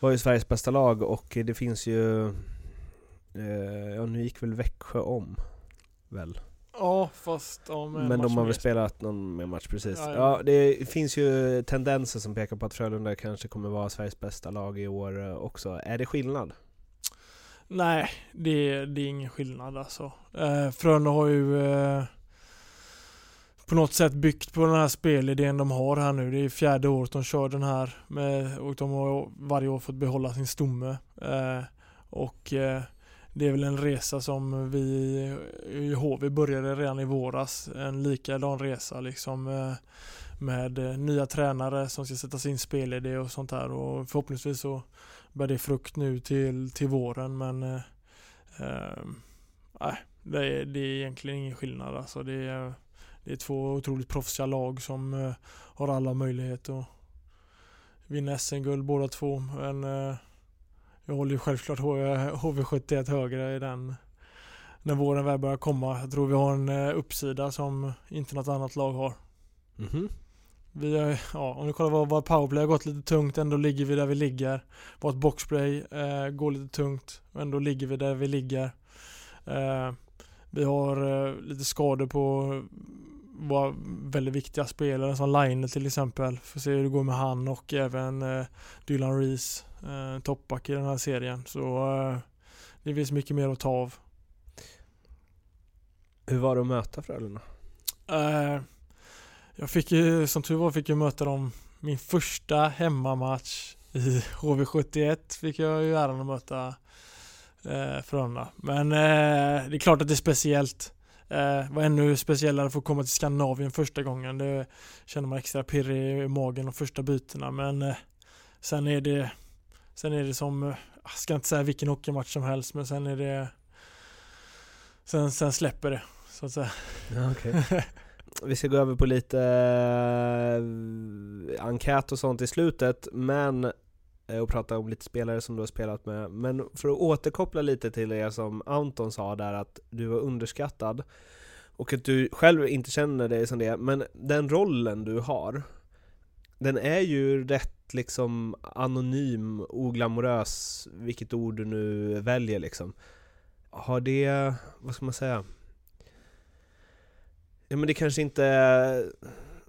var ju Sveriges bästa lag och det finns ju... Eh, ja nu gick väl Växjö om? Väl?
Ja, fast med en
Men
match
de har väl spelat någon mer match precis.
Ja,
Ja,
ja.
det finns ju tendenser som pekar på att Frölunda kanske kommer vara Sveriges bästa lag i år eh, också. Är det skillnad?
Nej, det, det är ingen skillnad alltså. Eh, Frölunda har ju eh, på något sätt byggt på den här spelidén de har här nu. Det är fjärde året de kör den här med, och de har varje år fått behålla sin stomme. Eh, och eh, det är väl en resa som vi i HV började redan i våras. En likadan resa liksom eh, med eh, nya tränare som ska sätta sin spelidé och sånt där och förhoppningsvis så bär det frukt nu till, till våren men eh, eh, det, är, det är egentligen ingen skillnad alltså. Det är, det är två otroligt proffsiga lag som eh, har alla möjligheter att vinna SM-guld båda två. Men eh, jag håller ju självklart HV71 högre i den när våren väl börjar komma. Jag tror vi har en eh, uppsida som inte något annat lag har.
Mm -hmm.
Vi har, ja, om du kollar vad, vad powerplay har gått lite tungt, ändå ligger vi där vi ligger. Vårt boxplay eh, går lite tungt, ändå ligger vi där vi ligger. Eh, vi har eh, lite skador på våra väldigt viktiga spelare som Line till exempel. Får se hur det går med han och även eh, Dylan Reese, eh, toppback i den här serien. Så eh, det finns mycket mer att ta av.
Hur var det att möta Frölunda?
Eh, jag fick ju, som tur var fick jag möta dem min första hemmamatch i HV71 fick jag ju äran att möta eh, Frölunda. Men eh, det är klart att det är speciellt. Eh, var ännu speciellare att få komma till Skandinavien första gången. Det känner man extra pirr i magen de första bytena. Men eh, sen är det Sen är det som, eh, jag ska inte säga vilken hockeymatch som helst men sen är det Sen, sen släpper det så att säga.
Ja, okay. Vi ska gå över på lite eh, enkät och sånt i slutet, men Eh, och prata om lite spelare som du har spelat med. Men för att återkoppla lite till det som Anton sa där, att du var underskattad och att du själv inte känner dig som det, men den rollen du har, den är ju rätt liksom anonym, oglamorös, vilket ord du nu väljer liksom. Har det, vad ska man säga? Ja men det kanske inte,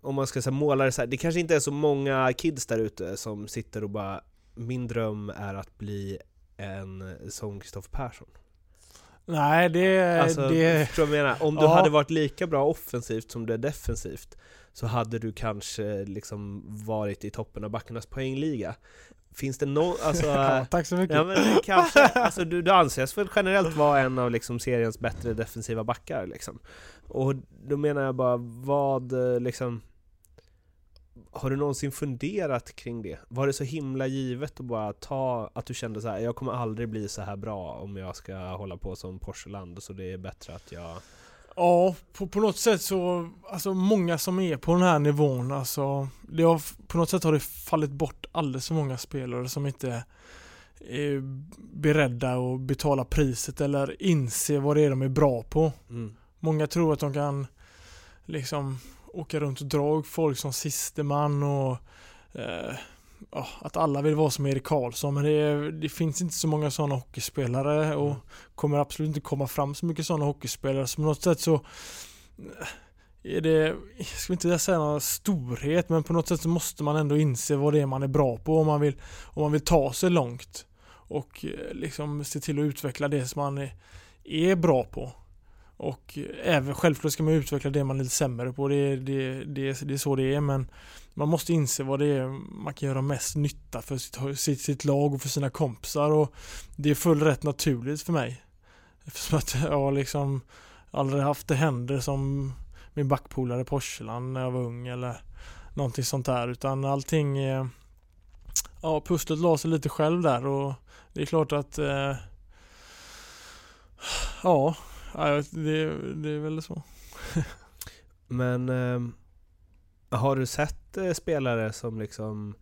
om man ska måla det så här, det kanske inte är så många kids där ute som sitter och bara min dröm är att bli en som Kristoffer Persson
Nej det...
Alltså,
det...
förstår jag menar? Om du ja. hade varit lika bra offensivt som du är defensivt Så hade du kanske liksom varit i toppen av backarnas poängliga Finns det någon, alltså...
ja, tack så mycket!
Ja men kanske, alltså du, du anses väl generellt vara en av liksom seriens bättre defensiva backar liksom Och då menar jag bara, vad liksom har du någonsin funderat kring det? Var det så himla givet att bara ta, att du kände så här, jag kommer aldrig bli så här bra om jag ska hålla på som Porseland, så det är bättre att jag
Ja, på, på något sätt så, alltså många som är på den här nivån, alltså det har, på något sätt har det fallit bort alldeles för många spelare som inte är beredda att betala priset eller inse vad det är de är bra på. Mm. Många tror att de kan liksom åka runt och dra folk som siste man och eh, att alla vill vara som Erik Karlsson men det, det finns inte så många sådana hockeyspelare och mm. kommer absolut inte komma fram så mycket sådana hockeyspelare så på något sätt så eh, är det, jag ska inte säga någon storhet men på något sätt så måste man ändå inse vad det är man är bra på om man vill, om man vill ta sig långt och eh, liksom se till att utveckla det som man är, är bra på. Och även självklart ska man utveckla det man är lite sämre på. Det, det, det, det är så det är men man måste inse vad det är man kan göra mest nytta för sitt, sitt, sitt lag och för sina kompisar och det är fullt rätt naturligt för mig. Eftersom att jag har liksom aldrig haft det händer som min backpolare Porsland när jag var ung eller någonting sånt där utan allting Ja, pusslet la sig lite själv där och det är klart att eh, Ja. Ja, det, det är väl så.
Men eh, har du sett eh, spelare som liksom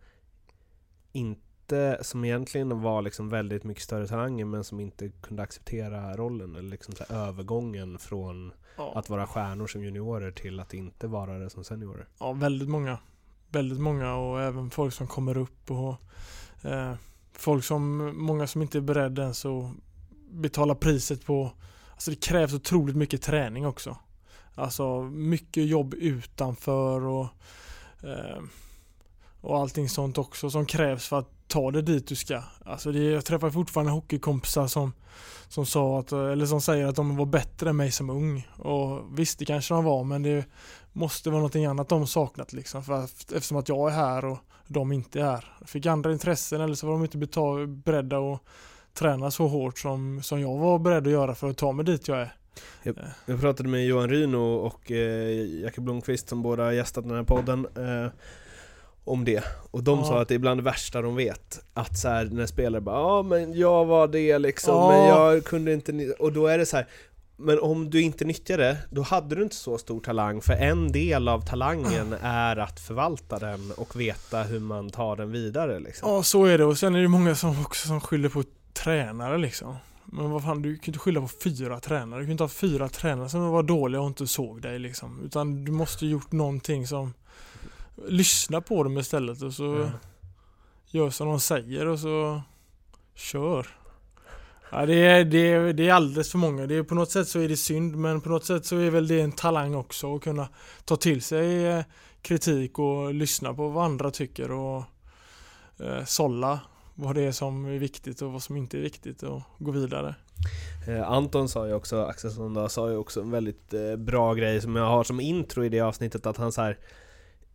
inte, som egentligen var liksom väldigt mycket större talanger men som inte kunde acceptera rollen eller liksom övergången från ja. att vara stjärnor som juniorer till att inte vara det som seniorer?
Ja, väldigt många. Väldigt många och även folk som kommer upp och eh, folk som, många som inte är beredda ens att betala priset på Alltså det krävs otroligt mycket träning också. Alltså mycket jobb utanför och, eh, och allting sånt också som krävs för att ta det dit du ska. Alltså det, jag träffar fortfarande hockeykompisar som, som sa att, eller som säger att de var bättre än mig som ung. Och visst, det kanske de var, men det måste vara någonting annat de saknat liksom. För att, eftersom att jag är här och de inte är här. Fick andra intressen eller så var de inte beredda att träna så hårt som, som jag var beredd att göra för att ta mig dit jag är.
Jag pratade med Johan Ryno och eh, Jacke Blomqvist som båda gästat den här podden eh, om det. Och de
Ja.
sa att det är bland det värsta de vet. Att så här, när spelare bara ja men jag var det liksom,
Ja.
men jag kunde inte ny-" Och då är det så här. Men om du inte nyttjar det, då hade du inte så stor talang, för en del av talangen är att förvalta den och veta hur man tar den vidare liksom.
Ja, så är det. Och sen är det många som också som skyller på tränare liksom. Men vad fan, du kan inte skylla på fyra tränare. Du kan inte ha fyra tränare som var dåliga och inte såg dig liksom. Utan du måste gjort någonting som... Lyssna på dem istället och så
Ja.
gör som de säger och så kör. Ja, det, är, det, är, det är alldeles för många. Det är, på något sätt så är det synd men på något sätt så är väl det en talang också att kunna ta till sig eh, kritik och lyssna på vad andra tycker och eh, sålla vad det är som är viktigt och vad som inte är viktigt och gå vidare.
Eh, Anton sa ju också, Axelsson då, sa ju också en väldigt eh, bra grej som jag har som intro i det avsnittet att han så här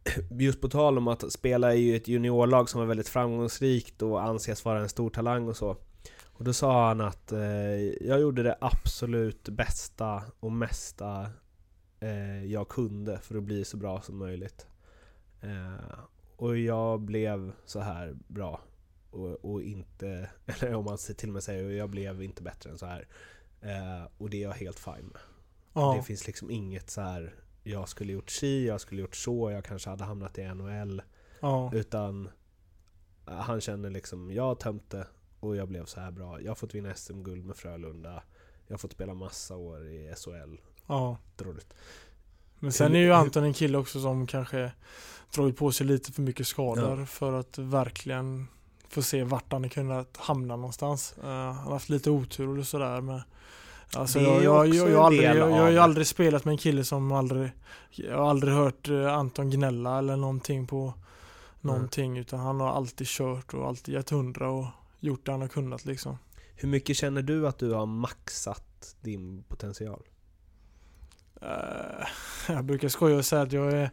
Just på tal om att spela i ett juniorlag som var väldigt framgångsrikt och anses vara en stor talang och så. Och då sa han att eh, jag gjorde det absolut bästa och mesta eh, jag kunde för att bli så bra som möjligt. Eh, Och jag blev så här bra och, och inte, eller om man till och med säger jag blev inte bättre än så här. Eh, och det är jag helt fine med.
Ja,
Det finns liksom inget så här jag skulle gjort si, jag skulle gjort så, jag kanske hade hamnat i NHL.
ja,
Utan eh, han känner liksom, jag har tömt det och jag blev så här bra. Jag har fått vinna SM-guld med Frölunda. Jag har fått spela massa år i SHL.
ja.
Dråligt.
Men sen är ju Anton en kille också som kanske dragit på sig lite för mycket skador
Ja.
för att verkligen få se vart han kunnat hamna någonstans. Eh, han har haft lite otur och sådär med Alltså jag, jag, jag, jag, har aldrig, jag, ju aldrig spelat med en kille som aldrig Jag har aldrig hört eh, Anton gnälla eller någonting på Någonting utan han har alltid kört och alltid gett hundra och gjort det han har kunnat liksom.
Hur mycket känner du att du har maxat din potential?
Eh, jag brukar skoja och säga att jag är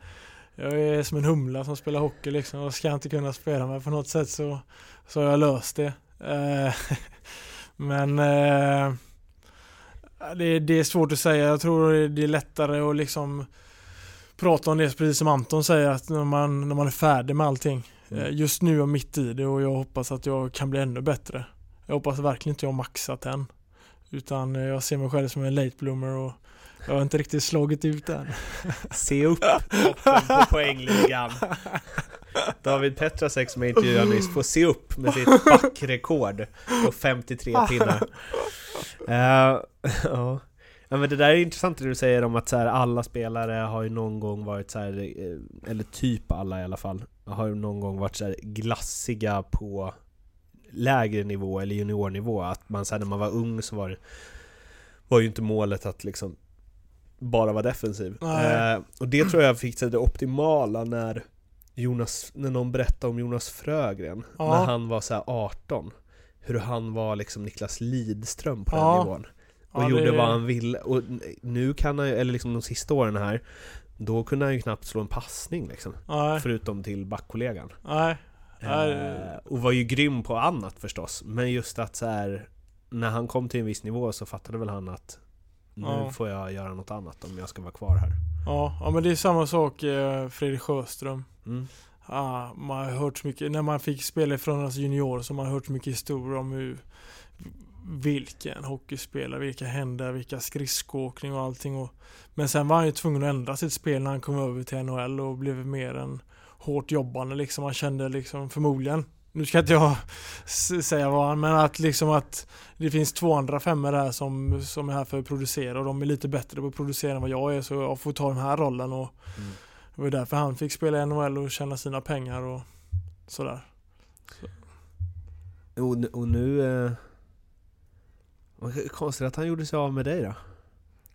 jag är som en humla som spelar hockey liksom och ska inte kunna spela med på något sätt så, så har jag löst det. Eh, men eh, det, är- det är svårt att säga. Jag tror det är lättare att liksom prata om det precis som Anton säger att när man, när man är färdig med allting.
Mm.
Eh, Just nu är jag mitt i det och jag hoppas att jag kan bli ännu bättre. Jag hoppas verkligen inte jag har maxat än. Utan eh, jag ser mig själv som en late bloomer och jag har inte riktigt slagit ut än.
Se upp toppen på poängligan. David Petrasek som jag intervjuade nyss får se upp med sitt backrekord på 53 pinnar. Uh, ja. Ja, men det där är intressant det du säger om att så här, alla spelare har ju någon gång varit så här, eh, eller typ alla i alla fall, har ju någon gång varit så här glassiga på lägre nivå eller juniornivå. Att man så här, när man var ung så var det var ju inte målet att liksom bara vara defensiv. Eh, och det tror jag fick sig det optimala när Jonas, när någon berättade om Jonas Frögren,
Ja.
när han var så här 18. Hur han var liksom Niklas Lidström på
Ja.
den nivån. Och
Ja,
gjorde
det-
vad han ville. Och nu kan han ju, eller liksom de sista åren här, då kunde han ju knappt slå en passning liksom.
Nej,
Förutom till backkollegan.
nej. Nej.
Eh, och var ju grym på annat förstås. Men just att så här, när han kom till en viss nivå så fattade väl han att nu
Ja.
får jag göra något annat om jag ska vara kvar här.
Ja, ja men det är samma sak eh, Fredrik Sjöström.
Mm.
Ja, man har hört så mycket, när man fick spela ifrån hans junior så har man hört så mycket historier om hur vilken hockeyspelare, vilka händer, vilka skridskoåkning och allting. Och, men sen var han ju tvungen att ändra sitt spel när han kom över till NHL och blev mer en hårt jobbande liksom. Han kände liksom förmodligen, nu ska inte jag säga vad han, men att liksom att det finns två andra femmor här som, som är här för att producera och de är lite bättre på att producera än vad jag är så jag får ta den här rollen och
Mm.
det var därför han fick spela i NHL och tjäna sina pengar och sådär.
Och, nu- och nu... Eh, konstigt att han gjorde sig av med dig då?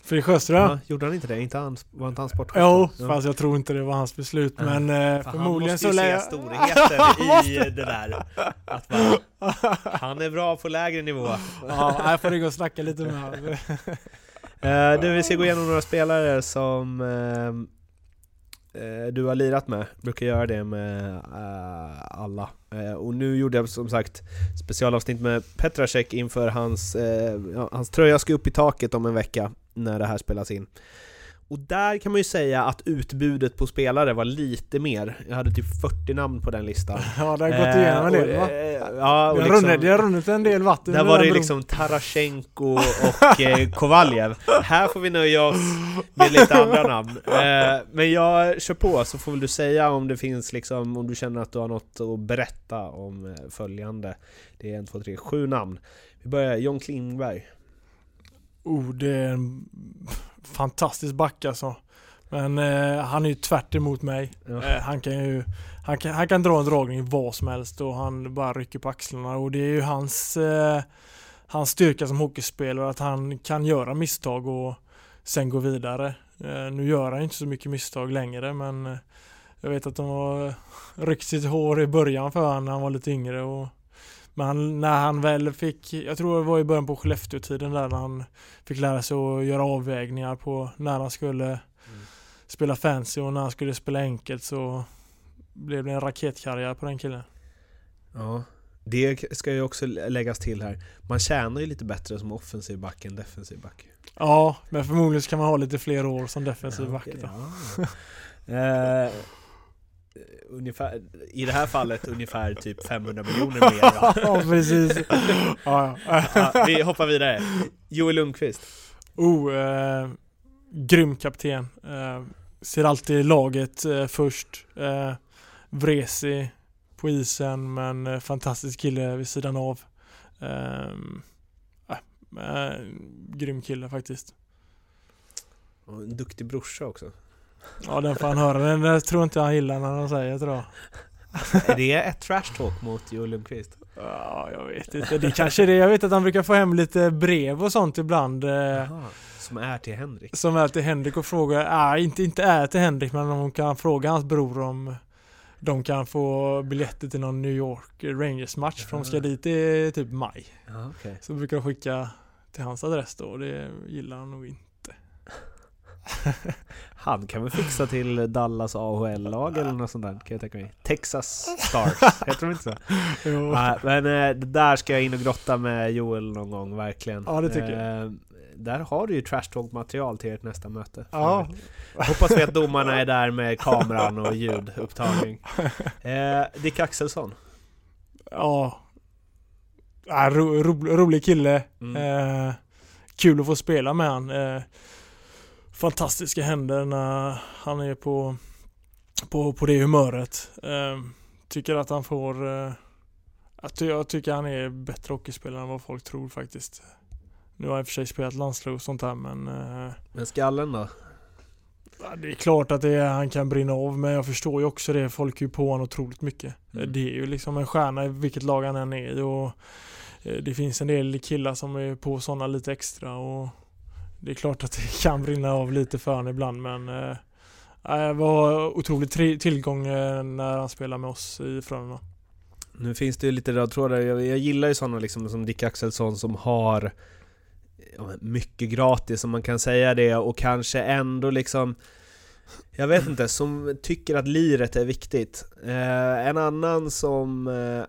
Fredrik Sjöström?
Ja, gjorde han inte det? Inte han, var inte han sportchef?
Jo,
då?
fast jag tror inte det var hans beslut.
Ja.
Men eh,
För
förmodligen
han
så
måste ju se storheten i det där. Att bara, han är bra på lägre nivå.
Ja, jag får ringa och snacka lite med honom.
Eh, du, vi ska gå igenom några spelare som eh, eh, du har lirat med. Brukar göra det med eh, alla. Eh, och nu gjorde jag som sagt specialavsnitt med Petrasek inför hans, eh, hans tröja ska upp i taket om en vecka när det här spelas in. Och där kan man ju säga att utbudet på spelare var lite mer. Jag hade typ 40 namn på den listan.
Ja, det har gått igenom en
Eh,
del va?
eh, Ja, och
Det har
liksom,
runnit- det har runnit en del vatten
där var det
bron.
liksom Tarashenko och eh, Kovaljev. Här får vi nöja oss med lite andra namn. Eh, men jag kör på så får väl du säga om det finns liksom, om du känner att du har något att berätta om följande. Det är en, två, tre, sju namn. Vi börjar, John Klingberg.
Oh, det är en fantastisk back alltså. Men eh, han är ju tvärt emot mig.
Ja.
Eh, han kan ju han kan, han kan dra en dragning vad som helst och han bara rycker på axlarna och det är ju hans eh, hans styrka som hockeyspelare att han kan göra misstag och sen gå vidare. Eh, nu gör han inte så mycket misstag längre men eh, jag vet att de har ryckt sitt hår i början för honom när han var lite yngre och men han, när han väl fick, jag tror det var i början på Skellefteå-tiden där när han fick lära sig att göra avvägningar på när han skulle spela fancy och när han skulle spela enkelt så blev det en raketkarriär på den killen.
Ja. Det ska ju också läggas till här. Man tjänar ju lite bättre som offensiv back än defensiv back.
Ja, men förmodligen kan man ha lite fler år som defensiv back.
okej,
då.
ja. eh, ungefär, I det här fallet ungefär typ 500 miljoner mer
ja, precis. Ja,
vi hoppar vidare. Joel Lundqvist.
Oh, eh, grym kapten. Eh, ser alltid laget eh, först. Eh, vresig på isen men eh, fantastisk kille vid sidan av. Eh, eh, grym kille faktiskt.
Och en duktig brorsa också.
Ja den får han höra. Den där tror inte han gillar när han säger tror jag.
Är det ett trash talk mot Joel Lundqvist?
Ja, jag vet inte. Det kanske är det. Jag vet att han brukar få hem lite brev och sånt ibland. Eh,
Jaha, som är till Henrik?
som är till Henrik och frågar, nej inte, inte är till Henrik men hon kan fråga hans bror om de kan få biljetter till någon New York Rangers match för de ska dit i typ maj.
Ja, okej.
Så brukar de skicka till hans adress då och det gillar han nog inte.
Han kan väl fixa till Dallas AHL-lag eller något sånt där, kan jag tänka mig. Texas Stars, heter de inte så?
Jo.
Men eh, det där ska jag in och grotta med Joel någon gång, verkligen.
Ja, det tycker jag.
Eh, Där har du ju trash talk material till ert nästa möte.
Ja,
Hoppas vi att domarna är där med kameran och ljudupptagning. Eh, Dick Axelsson.
ja. ja ro, ro, rolig kille.
Mm.
Eh, kul att få spela med han. Eh, fantastiska händer när han är på, på, på det humöret. Eh, tycker att han får... Eh, att jag tycker han är bättre hockeyspelare än vad folk tror faktiskt. Nu har jag i och för sig spelat landslag och sånt här men eh,
Men skallen då?
Det är klart att är, han kan brinna av men jag förstår ju också det. Folk är ju på honom otroligt mycket.
Mm.
Det är ju liksom en stjärna i vilket lag han än är i och eh, det finns en del killar som är på sådana lite extra och det är klart att det kan brinna av lite för honom ibland men eh, det var otrolig tillgång eh, när han spelade med oss i Frölunda.
Nu finns det ju lite röd tråd där. Jag, jag gillar ju sådana liksom som Dick Axelsson som har eh, mycket gratis om man kan säga det och kanske ändå liksom jag vet inte, som tycker att liret är viktigt. Eh, en annan som eh,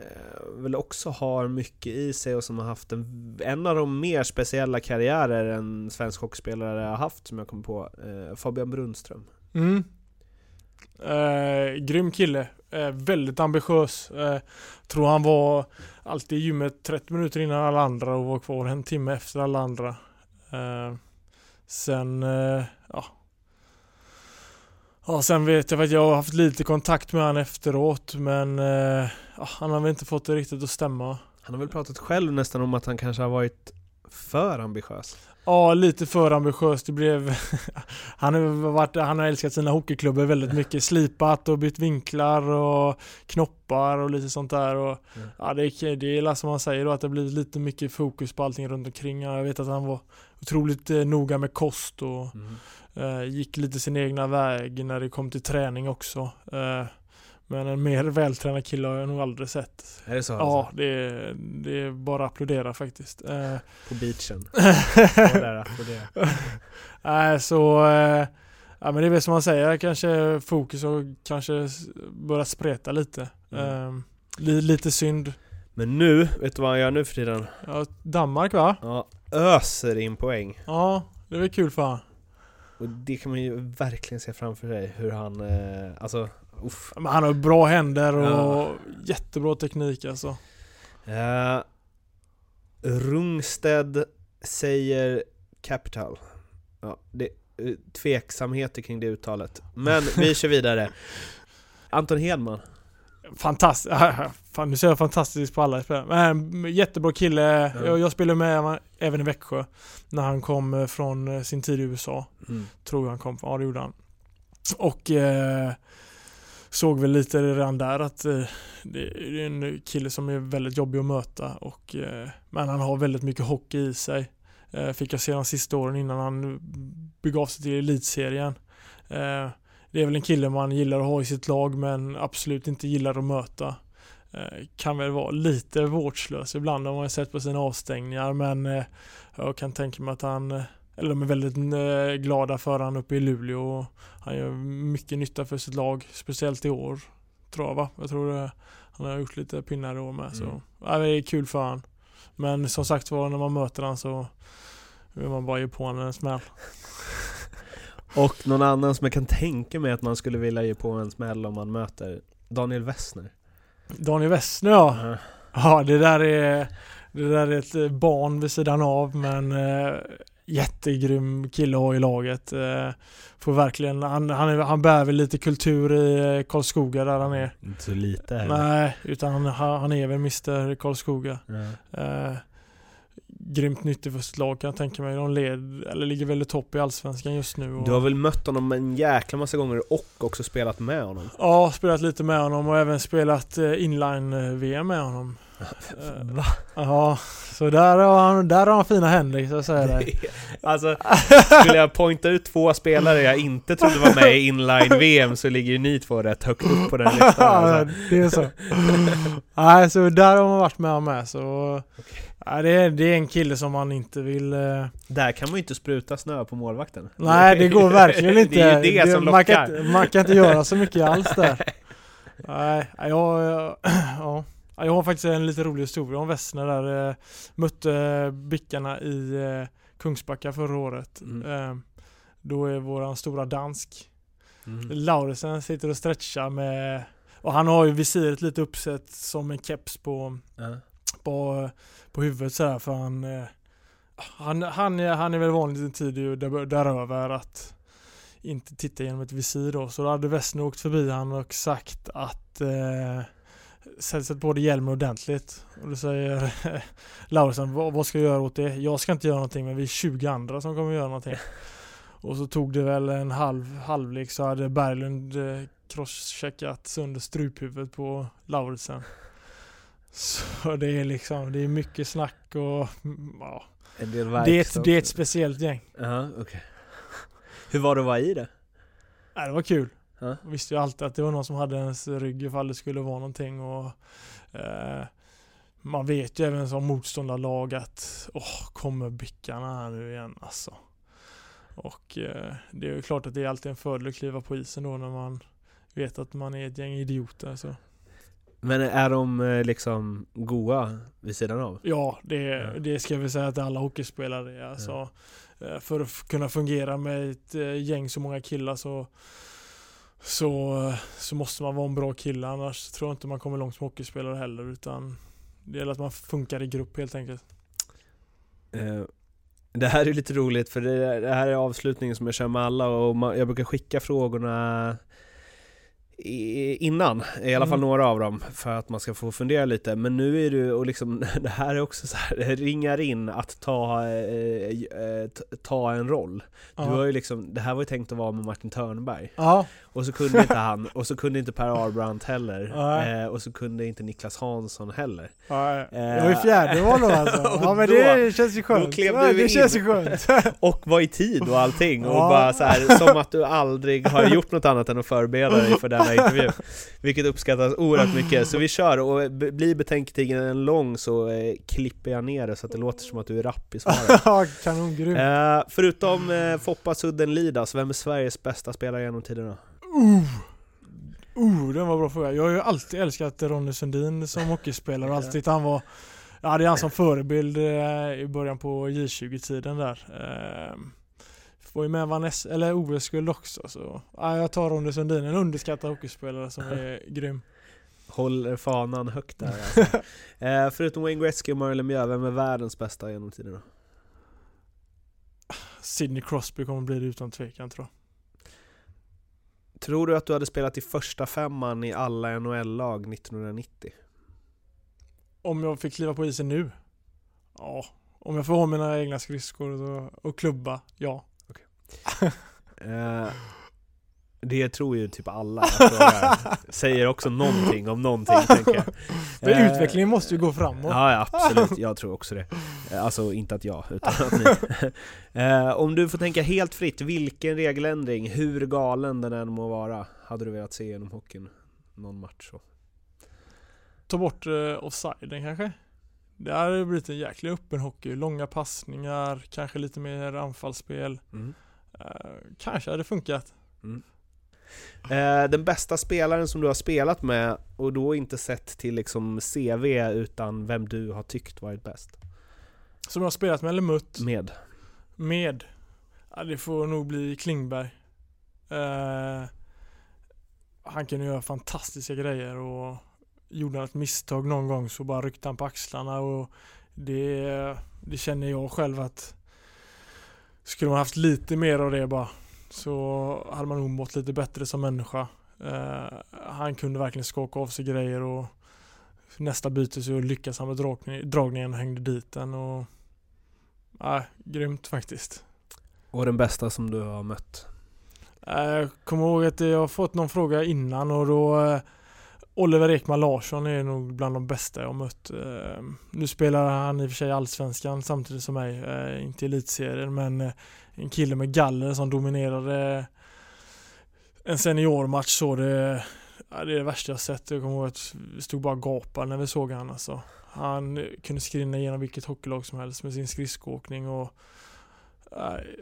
Eh, väl också har mycket i sig och som har haft en, en av de mer speciella karriärer en svensk hockeyspelare har haft som jag kommer på, eh, Fabian Brunström.
Mm. Eh, grym kille. Eh, väldigt ambitiös. Eh, tror han var alltid i gymmet 30 minuter innan alla andra och var kvar en timme efter alla andra. Eh, sen, eh, ja. Ja, sen vet jag att jag har haft lite kontakt med han efteråt men eh, han har väl inte fått det riktigt att stämma.
Han har väl pratat själv nästan om att han kanske har varit för ambitiös.
Ja, lite för ambitiöst. Det blev... han, har varit, han har älskat sina hockeyklubbor väldigt mycket. Slipat och bytt vinklar och knoppar och lite sånt där. Och,
Mm.
ja, det, är, det är som man säger då, att det blir lite mycket fokus på allting runt omkring. Ja, Jag vet att han var otroligt eh, noga med kost och eh, gick lite sin egna väg när det kom till träning också. Eh, men en mer vältränad kille har jag nog aldrig sett.
Är det så?
Ja,
Alltså?
det är, det är bara att applådera faktiskt. Eh,
På beachen? Där.
Nej, så... Eh, ja, men det är väl som man säger, kanske fokus och kanske s- börja spreta lite. Ehm, li, lite synd.
Men nu, vet du vad han gör nu för tiden?
Ja, Danmark va?
Ja, öser in poäng.
Ja, det är väl kul för han.
Och det kan man ju verkligen se framför sig hur han, eh, alltså, uff.
Men han har bra händer och
Ja.
jättebra teknik alltså.
Eh, Rungsted säger Capital. Ja, det är tveksamheter kring det uttalet. Men vi kör vidare. Anton Hedman.
Fantastiskt. Fan, nu ser jag fantastiskt på alla spelare. Men jättebra kille.
Ja.
Jag, jag spelade med honom även i Växjö. När han kom eh, från eh, sin tid i USA.
Mm.
Tror jag han kom från. Ja, det gjorde han. Och eh, såg väl lite redan där att eh, det är en kille som är väldigt jobbig att möta. Och, eh, men han har väldigt mycket hockey i sig. Eh, fick jag se de sista åren innan han begav sig till elitserien. Eh, det är väl en kille man gillar att ha i sitt lag men absolut inte gillar att möta. Eh, kan väl vara lite vårdslös ibland har man ju sett på sina avstängningar men eh, jag kan tänka mig att han eller de är väldigt eh, glada för han uppe i Luleå och han gör mycket nytta för sitt lag, speciellt i år. Tror jag va? Jag tror det, han har gjort lite pinnar i år med så
Mm.
ja, det är kul för han. Men som sagt var när man möter han så vill man bara ge på honom en smäll.
Och någon annan som jag kan tänka mig att man skulle vilja ge på en smäll om man möter Daniel Wessner.
Daniel Westner ja.
Ja.
Ja, det där är det där är ett barn vid sidan av men eh, jättegrym kille att ha i laget. Eh, får verkligen, han, han, är, han bär väl lite kultur i eh, Karlskoga där han är.
Inte så lite heller.
Nej, utan han, han är väl Mr Karlskoga.
Ja.
Eh, grymt nyttig för sitt lag kan jag tänka mig. De led, eller ligger väl i topp i Allsvenskan just nu. Och,
Du har väl mött honom en jäkla massa gånger och också spelat med honom?
Ja, spelat lite med honom och även spelat eh, inline-VM med honom.
Va?
Ja, så där har han, där har han fina händer så jag säger det.
Alltså, skulle jag pointa ut två spelare jag inte trodde var med i inline-VM så ligger ju ni två rätt högt upp på den listan
Ja,
alltså.
det är så. Nej, så där har man varit med honom med så... Nej, det, är, det är en kille som man inte vill... Eh,
Där kan man ju inte spruta snö på målvakten.
nej, det går verkligen inte.
Det är ju det, som
man, kan
lockar.
inte man kan inte göra så mycket alls där. Nej, jag, jag, ja. Jag har faktiskt en lite rolig historia om Wessner där. Eh, mötte Bickarna i eh, Kungsbacka förra året.
Mm.
Eh, då är våran stora dansk
Mm.
Lauresen sitter och stretchar med och han har ju visiret lite uppsett som en keps på,
Ja.
på, på huvudet så här för han eh, han, han, är, han är väl vanligt en tid ju där, däröver att inte titta genom ett visir då. Så då hade Wessner åkt förbi han och sagt att eh, sätt på dig hjälmen ordentligt. Och då säger Laursen, vad, vad ska jag göra åt det? Jag ska inte göra någonting men vi är 20 andra som kommer göra någonting. Och så tog det väl en halv halvlek så hade Berglund eh, crosscheckat sönder struphuvudet på Lauritsen. Så det är liksom, det är mycket snack och mm, ja.
En del
Det är, ett, det är ett speciellt gäng.
Ja, okej. Hur var det att vara i det?
Nej, det var kul.
Ja.
Jag visste ju alltid att det var någon som hade ens rygg ifall det skulle vara någonting och eh, man vet ju även som motståndarlag att åh, kommer bickarna här nu igen alltså. Och eh, det är ju klart att det är alltid en fördel att kliva på isen då när man vet att man är ett gäng idioter. Så.
Men är de eh, liksom goa vid sidan av?
Ja, det,
Ja.
det ska vi säga att alla hockeyspelare är. Alltså, eh, För att kunna fungera med ett eh, gäng så många killar så, så, eh, så måste man vara en bra kille. Annars tror jag inte man kommer långt som hockeyspelare heller. Utan det gäller att man funkar i grupp helt enkelt.
Eh, Det här är lite roligt för det, här är avslutningen som jag kör med alla och jag brukar skicka frågorna innan, i alla fall
Mm.
några av dem, för att man ska få fundera lite. Men nu är du, och liksom, det här är också så här, det ringar in att ta, eh, eh, ta en roll. Du
Ja.
har ju liksom, det här var ju tänkt att vara med Martin Törnberg.
Ja,
Och så kunde inte han, och så kunde inte Per Arbrandt heller.
Nej.
Eh, och så kunde inte Niklas Hansson heller.
ja,
Eh,
jag var i fjärde val då alltså. Ja men
då-
det känns ju
då
skönt.
klev
Ja,
du
det
in.
känns ju skönt.
Och var i tid och allting och
Ja.
bara så här, som att du aldrig har gjort något annat än att förbereda dig för denna intervju Vilket uppskattas oerhört mycket, så vi kör och blir betänketiden lång så eh, klipper jag ner det så att det låter som att du är rapp i svaret
ja, kanongrym.
eh, Förutom eh, Foppa Sudden Lidas, vem är Sveriges bästa spelare genom tiderna?
Uh, Oh, den var bra fråga. Jag har ju alltid älskat Ronny Sundin som hockeyspelare och alltid tyckt han var Ja, det är han som förebild eh, i början på J20-tiden där. Eh, var ju med S- eller OS-guld också så ja, jag tar Ronny Sundin, en underskattad hockeyspelare som är grym.
Håller fanan högt där alltså. eh, Förutom Wayne Gretzky och Mario Lemieux, vem är världens bästa genom tiderna?
Sidney Crosby kommer bli det utan tvekan tror jag.
Tror du att du hade spelat i första femman i alla NHL-lag 1990?
Om jag fick kliva på isen nu? Ja. Om jag får ha mina egna skridskor och, och klubba? Ja.
Eh, det tror ju typ alla. Säger också någonting om någonting tänker jag.
För
Eh,
utvecklingen måste ju gå framåt.
Ja, ja absolut, jag tror också det. Eh, Alltså inte att jag, utan att ni. Eh, Om du får tänka helt fritt, vilken regeländring, hur galen den än må vara, hade du velat se genom hockeyn? Någon match så.
Ta bort uh, offsiden kanske? Det hade blivit en jäkla öppen hockey. Långa passningar, kanske lite mer anfallsspel.
Mm.
Eh, kanske hade funkat.
Eh, Den bästa spelaren som du har spelat med, och då inte sett till liksom CV, utan vem du har tyckt varit bäst?
Som jag har spelat med eller mött
Med.
med. Ja, det får nog bli Klingberg. Eh, han kunde göra fantastiska grejer och gjorde han ett misstag någon gång så bara ryckte han på axlarna och det, det känner jag själv att skulle man haft lite mer av det bara så hade man nog mått lite bättre som människa. Eh, han kunde verkligen skaka av sig grejer och nästa byte så lyckas han med dragning, dragningen och hängde dit den och Nej, grymt faktiskt.
Och den bästa som du har mött?
Eh, Jag kommer ihåg att jag har fått någon fråga innan och då eh, Oliver Ekman Larsson är nog bland de bästa jag har mött. Eh, Nu spelar han i och för sig Allsvenskan samtidigt som mig, eh, inte elitserien men eh, en kille med galler som dominerade en seniormatch så det, ja, det är det värsta jag sett. Jag kommer ihåg att vi stod bara och gapade när vi såg han alltså. Han kunde skrinna igenom vilket hockeylag som helst med sin skridskoåkning och nej,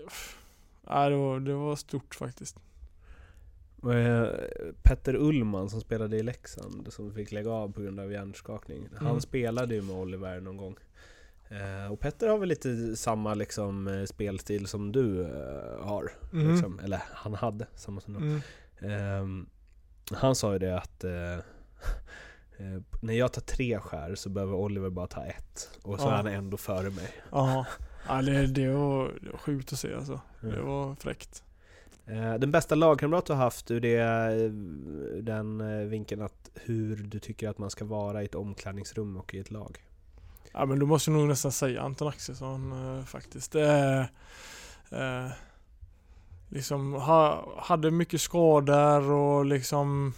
nej, det, var, det var stort faktiskt.
Petter Ullman som spelade i Leksand, som fick lägga av på grund av hjärnskakning. Han
Mm.
spelade ju med Oliver någon gång. Eh, och Petter har väl lite samma liksom, eh, spelstil som du eh, har.
Mm.
Liksom. Eller han hade samma som du.
Mm.
Ehm, han sa ju det att eh, när jag tar tre skär så behöver Oliver bara ta ett. Och så
Ja.
är han ändå före mig.
Ja, ja det, det, var, det var sjukt att se alltså. Det
Mm.
var fräckt.
Den bästa lagkamrat du har haft ur det, den vinkeln att hur du tycker att man ska vara i ett omklädningsrum och i ett lag?
Ja men du måste nog nästan säga Anton Axelsson eh, faktiskt. Eh, eh, liksom ha, hade mycket skador och liksom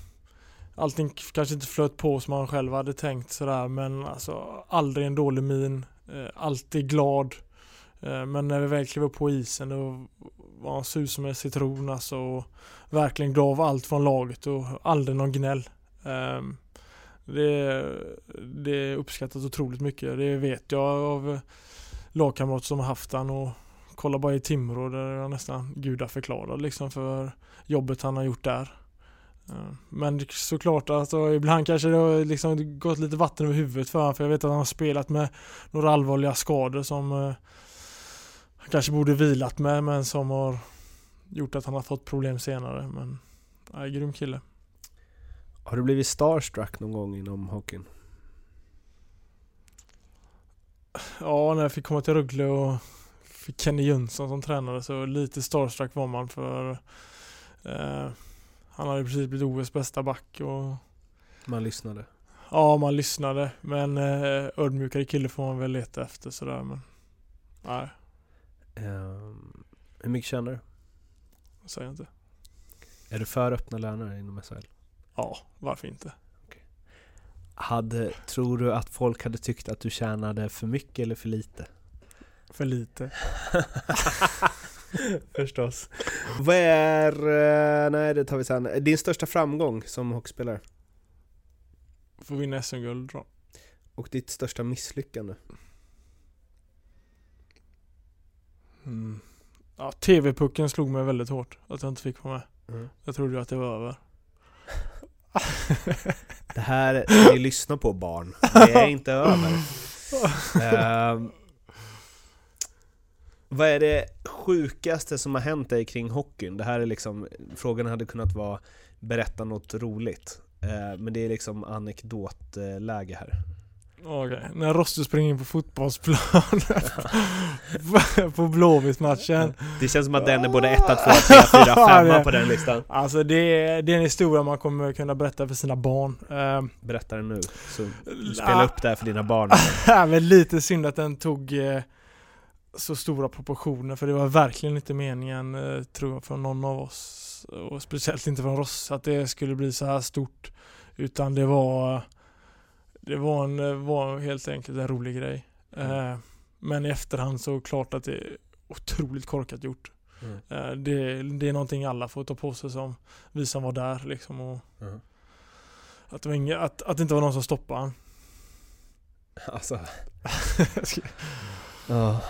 allting kanske inte flöt på som man själv hade tänkt sådär men alltså aldrig en dålig min. Eh, alltid glad. Eh, men när vi väl klev upp på isen då var han sur som en citron alltså och verkligen gav allt från laget och aldrig någon gnäll. Ehm, det, det uppskattas otroligt mycket. Det vet jag av lagkamrater som har haft han och kolla bara i Timrå där är jag nästan gudaförklarad liksom för jobbet han har gjort där. Eh, men såklart alltså, ibland kanske det har liksom gått lite vatten över huvudet för honom för jag vet att han har spelat med några allvarliga skador som eh, han kanske borde vilat med men som har gjort att han har fått problem senare. Men nej, grym kille.
Har du blivit starstruck någon gång inom hockeyn?
Ja, när jag fick komma till Rögle och fick Kenny Jönsson som tränare så lite starstruck var man för eh, han hade precis blivit OS bästa back och
Man lyssnade.
ja, man lyssnade men eh, ödmjukare kille får man väl leta efter sådär men nej,
Ehm, hur mycket tjänar du?
jag säger inte.
Är du för öppna löner inom SHL?
Ja, varför inte?
Hade, tror du att folk hade tyckt att du tjänade för mycket eller för lite?
För lite.
Förstås. Vad är, eh, nej det tar vi sen, din största framgång som hockeyspelare?
Får vinna SM-guld då.
Och ditt största misslyckande?
Mm. Ja, TV-pucken slog mig väldigt hårt att jag inte fick vara med.
Mm.
Jag trodde ju att det var över.
Det här ska ni lyssna på barn. Det är inte över. Ehm, vad är det sjukaste som har hänt dig kring hockeyn? Det här är liksom, frågan hade kunnat vara berätta något roligt. Eh, men det är liksom anekdotläge här.
Okej, när Rosto springer in på fotbollsplan på Blåvitt-matchen.
Det känns som att den är både 1, 2, 3, 4, 5 på den listan.
Alltså det är, det är en historia man kommer kunna berätta för sina barn. Uh,
Berätta den nu, så spela upp det här för dina barn.
men lite synd att den tog uh, så stora proportioner för det var verkligen inte meningen, uh, tror jag, från någon av oss. Och speciellt inte från Ross, att det skulle bli så här stort. Utan det var det var, en, var helt enkelt en rolig grej. Mm. men i efterhand så klart att det är otroligt korkat gjort. Mm. det, det, är någonting alla får ta på sig som vi som var där liksom. Och mm. att, det inga, att, att det inte var någon som stoppade han.
Alltså. ja.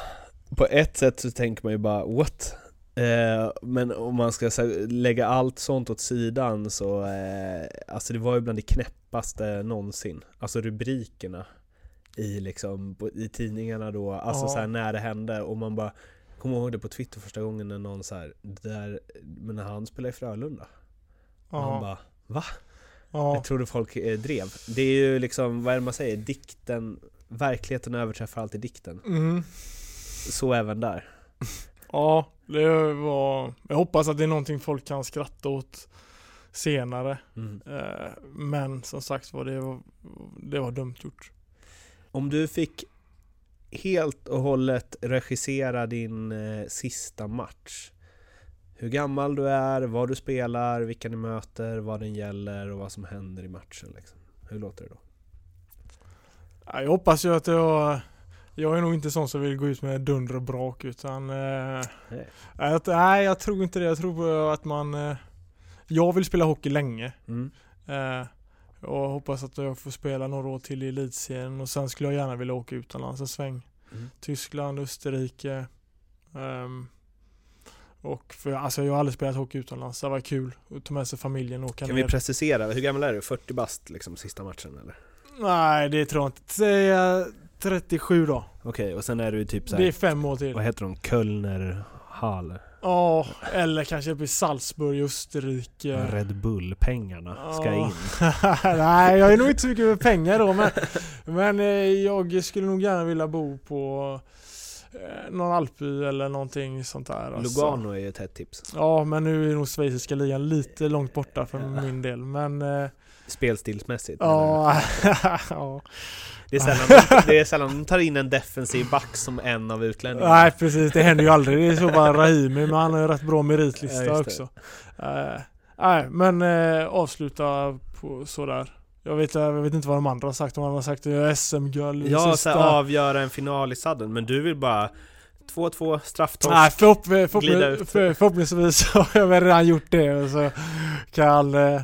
På ett sätt så tänker man ju bara what? Eh, men om man ska lägga allt sånt åt sidan så, eh, alltså det var ju bland det knäppaste någonsin. Alltså rubrikerna i, liksom, i tidningarna då, alltså ja. så här, när det hände och man bara Kommer ihåg det på Twitter första gången när någon så här, där, men när han spelade i Frölunda. Ja. Och man bara, va? Ja. Jag trodde folk eh, drev. Det är ju liksom, vad är det man säger, dikten, verkligheten överträffar alltid dikten.
Mm.
Så även där.
Ja, det var... Jag hoppas att det är någonting folk kan skratta åt senare. Mm. Eh, men som sagt var det, var det var dumt gjort.
Om du fick helt och hållet regissera din eh, sista match. Hur gammal du är, vad du spelar, vilka ni möter, vad den gäller och vad som händer i matchen. Liksom. Hur låter det då?
Jag hoppas ju att var jag är nog inte sån som vill gå ut med dunder och brak utan... Eh, nej. Att, nej, jag tror inte det. Jag tror att man... Eh, jag vill spela hockey länge. Mm. Eh, och hoppas att jag får spela några år till i elitserien och sen skulle jag gärna vilja åka utomlands en sväng. Mm. Tyskland, Österrike. Um, och för, alltså jag har aldrig spelat hockey utomlands. Det var kul att ta med sig familjen och åka
Kan ner. vi precisera? Hur gammal är du? 40 bast liksom sista matchen eller?
Nej, det tror jag inte. Säga 37 då.
Okej, okay, och sen är du typ såhär,
Det är fem år till.
Vad heter de? Kölner Hall?
Ja, eller kanske uppe i Salzburg i Österrike.
Red Bull-pengarna ska in.
Nej, jag är nog inte så mycket med pengar då men, men eh, jag skulle nog gärna vilja bo på eh, någon alpby eller någonting sånt där.
Alltså. Lugano är ju ett hett tips.
Ja, men nu är nog schweiziska ligan lite långt borta för min del. Men... Eh,
Spelstilsmässigt?
Ja. ja.
Det är, sällan, det är sällan de tar in en defensiv back som en av utlänningarna.
Nej precis, det händer ju aldrig. Det är så bara Rahimi, men han har ju rätt bra meritlista ja, också. Uh, nej, men uh, avsluta på sådär. Jag vet, jag vet inte vad de andra har sagt, de har sagt SM-guld
Ja, så avgöra en final i sadden, men du vill bara 2-2, strafftorsk,
Nej, förhopp förhopp för, förhoppningsvis har jag väl redan gjort det och så kan uh,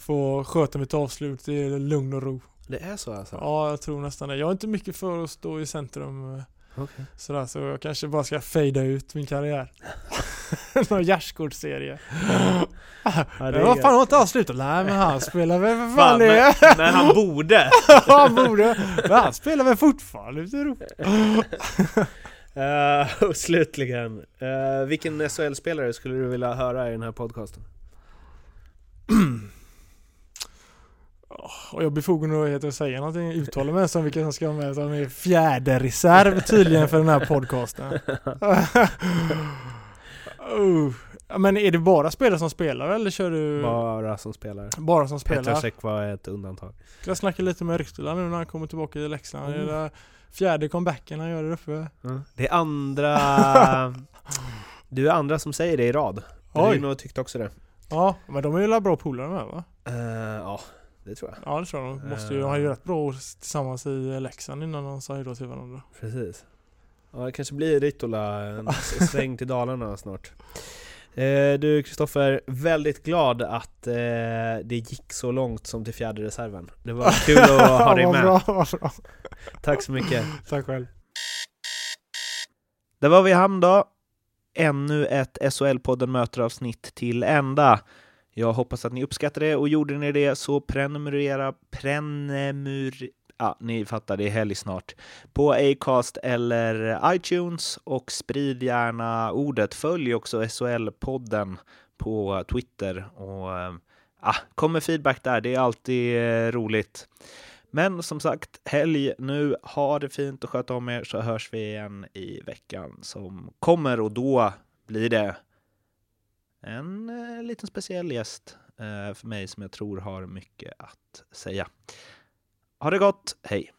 få sköta mitt avslut i lugn och ro.
Det är så alltså?
Ja, jag tror nästan det. Jag är inte mycket för att stå i centrum. Eh, okay. Sådär, så jag kanske bara ska fejda ut min karriär. Någon gärdsgårdsserie. Ja, det vad fan har inte avslutat? Nej men han spelar väl för fan det.
Men, men han borde.
han borde. Men han spelar väl fortfarande ute i Europa.
Uh, och slutligen, uh, vilken SHL-spelare skulle du vilja höra i den här podcasten?
Och jag befogenhet att säga någonting, uttala mig som vilka som ska vara med. De är fjärde reserv tydligen för den här podcasten. uh. Men är det bara spelare som spelar eller kör du?
Bara som spelar.
Bara som spelar.
Petrasek var ett undantag.
Jag snackar lite med Ryktula nu när han kommer tillbaka till Leksand. Mm. Det är fjärde comebacken han gör där uppe.
Mm. Det är andra... du är andra som säger det i rad. Oj. Nog tyckte också det.
Ja, men de är ju bra polare med va?
Uh, ja, det tror jag.
Ja det tror jag. De måste ju ha ju rätt bra år tillsammans i Leksand innan de sa hejdå till varandra.
Precis. Ja det kanske blir Ritola en sväng till Dalarna snart. Eh, du Kristoffer, väldigt glad att eh, det gick så långt som till fjärde reserven. Det var kul att ha dig med.
bra, bra.
Tack så mycket.
Tack själv.
Där var vi i hamn då. Ännu ett SHL-podden möter avsnitt till ända.
Jag hoppas att ni uppskattar det och gjorde ni det så prenumerera, prenumer, ja, ni fattar, det är helg snart, på Acast eller iTunes och sprid gärna ordet. Följ också SHL-podden på Twitter och ja, kom med feedback där. Det är alltid eh, roligt. Men som sagt, helg nu. Ha det fint och sköt om er så hörs vi igen i veckan som kommer och då blir det en eh, liten speciell gäst eh, för mig som jag tror har mycket att säga. Ha det gott, hej!